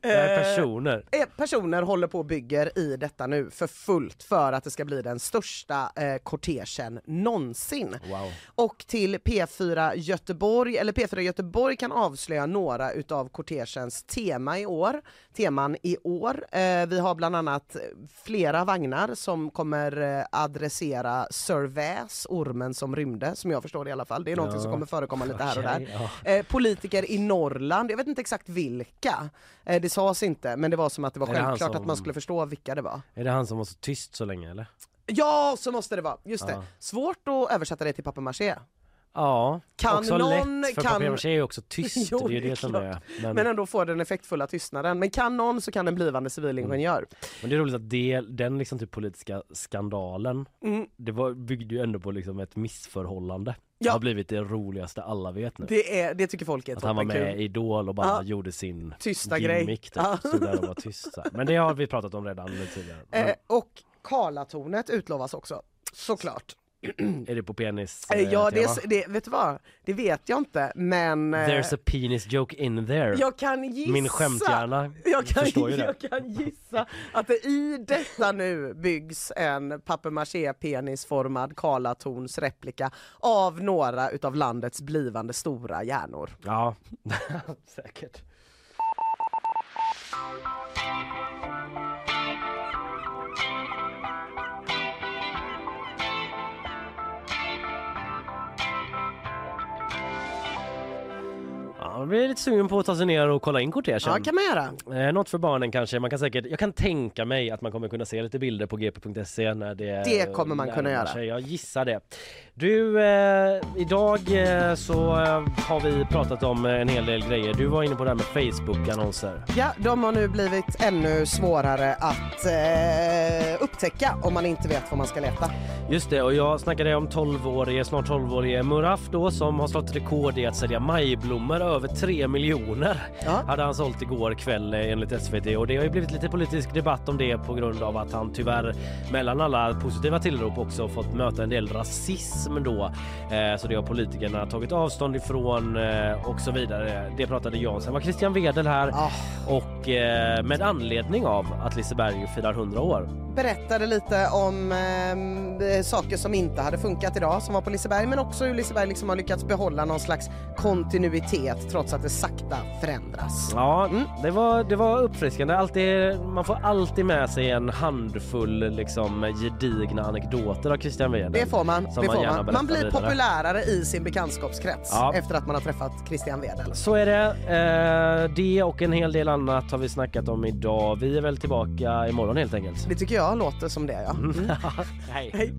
Speaker 1: Det är personer.
Speaker 2: Eh, personer håller på och bygger i detta nu för fullt för att det ska bli den största eh, kortegen någonsin.
Speaker 1: Wow.
Speaker 2: Och till P4 Göteborg, eller P4 Göteborg kan avslöja några utav kortegens tema i år, teman i år. Eh, vi har bland annat flera vagnar som kommer eh, adressera Sir Väs, ormen som rymde, som jag förstår det i alla fall. Det är någonting
Speaker 1: Ja.
Speaker 2: som kommer förekomma lite här och där.
Speaker 1: Okej, ja.
Speaker 2: Eh, politiker i Norrland, jag vet inte exakt vilka, eh, det sades inte, men det var som att det var
Speaker 1: Är det
Speaker 2: självklart
Speaker 1: som-
Speaker 2: att man skulle förstå vilka det var.
Speaker 1: Är det han som var så tyst så länge eller?
Speaker 2: Ja, så måste det vara, just det.
Speaker 1: Ja.
Speaker 2: Svårt att översätta det till papier-maché.
Speaker 1: Ja,
Speaker 2: Kan
Speaker 1: också
Speaker 2: någon-
Speaker 1: lätt för
Speaker 2: kan-
Speaker 1: papier-maché är ju också tyst.
Speaker 2: Jo,
Speaker 1: det är
Speaker 2: det
Speaker 1: som
Speaker 2: klart.
Speaker 1: är. Men,
Speaker 2: Men ändå får den effektfulla tystnaden. Men kan någon så kan en blivande civilingenjör.
Speaker 1: men det är roligt att det, den liksom typ politiska skandalen,
Speaker 2: Mm.
Speaker 1: det var, byggde ju ändå på liksom ett missförhållande. Det
Speaker 2: Ja.
Speaker 1: har blivit det roligaste alla vet nu.
Speaker 2: Det, är, det tycker folk är
Speaker 1: Att han var med i Idol och bara
Speaker 2: Ja.
Speaker 1: gjorde sin
Speaker 2: Tysta grej.
Speaker 1: gimmick typ.
Speaker 2: Ja.
Speaker 1: Stod där och var tyst. så. Men det har vi pratat om redan tidigare. Men
Speaker 2: Eh, och Karlatornet utlovas också. Såklart.
Speaker 1: Är det på penis?
Speaker 2: Eh, ja, det,
Speaker 1: tema?
Speaker 2: är- det, vet du vad? Det vet jag inte, men... eh,
Speaker 1: There's a penis joke in there.
Speaker 2: Jag kan gissa.
Speaker 1: Min skämthjärna
Speaker 2: jag kan,
Speaker 1: förstår ju det.
Speaker 2: jag kan gissa att det i detta nu byggs en papier penisformad Karlatorns replika av några utav landets blivande stora hjärnor.
Speaker 1: Ja, säkert. Ja, man blir lite sugen på att ta sig ner och kolla in kortegen.
Speaker 2: Ja, kan man göra.
Speaker 1: Eh, något för barnen kanske. Man kan säkert, jag kan tänka mig att man kommer kunna se lite bilder på gp.se när det
Speaker 2: Det kommer man kunna göra.
Speaker 1: Sig. Jag gissar det. Du, eh, idag eh, så eh, har vi pratat om en hel del grejer. Du var inne på det här med Facebook-annonser.
Speaker 2: Ja, de har nu blivit ännu svårare att eh, upptäcka om man inte vet var man ska leta.
Speaker 1: Just det, och jag snackade om 12-årige, snart 12-årige Muraf då som har slått rekord i att sälja majblommor över 3 miljoner.
Speaker 2: Ja.
Speaker 1: Hade han sålt igår kväll eh, enligt SVT och det har ju blivit lite politisk debatt om det på grund av att han tyvärr mellan alla positiva tillrop också fått möta en del rasism då. Eh, så det har politikerna tagit avstånd ifrån eh, och så vidare. Det pratade jag om. Sen var Christian Wedel här
Speaker 2: Ah.
Speaker 1: och eh, med anledning av att Liseberg firar 100 år.
Speaker 2: Berättade lite om eh, saker som inte hade funkat idag som var på Liseberg men också hur Liseberg liksom har lyckats behålla någon slags kontinuitet trots att det sakta förändras.
Speaker 1: Ja,
Speaker 2: Mm.
Speaker 1: det, var, det var uppfriskande. Alltid, man får alltid med sig en handfull liksom, gedigna anekdoter av Christian Wedel.
Speaker 2: Det får man.
Speaker 1: Som
Speaker 2: Det
Speaker 1: man
Speaker 2: får
Speaker 1: gärna
Speaker 2: man. man blir
Speaker 1: vidare.
Speaker 2: populärare i sin bekantskapskrets
Speaker 1: Ja.
Speaker 2: efter att man har träffat Christian Wedel.
Speaker 1: Så är det. Eh, det och en hel del annat har vi snackat om idag. Vi är väl tillbaka imorgon helt enkelt.
Speaker 2: Det tycker jag låter som det ja. Mm.
Speaker 1: Hej.
Speaker 2: Hej.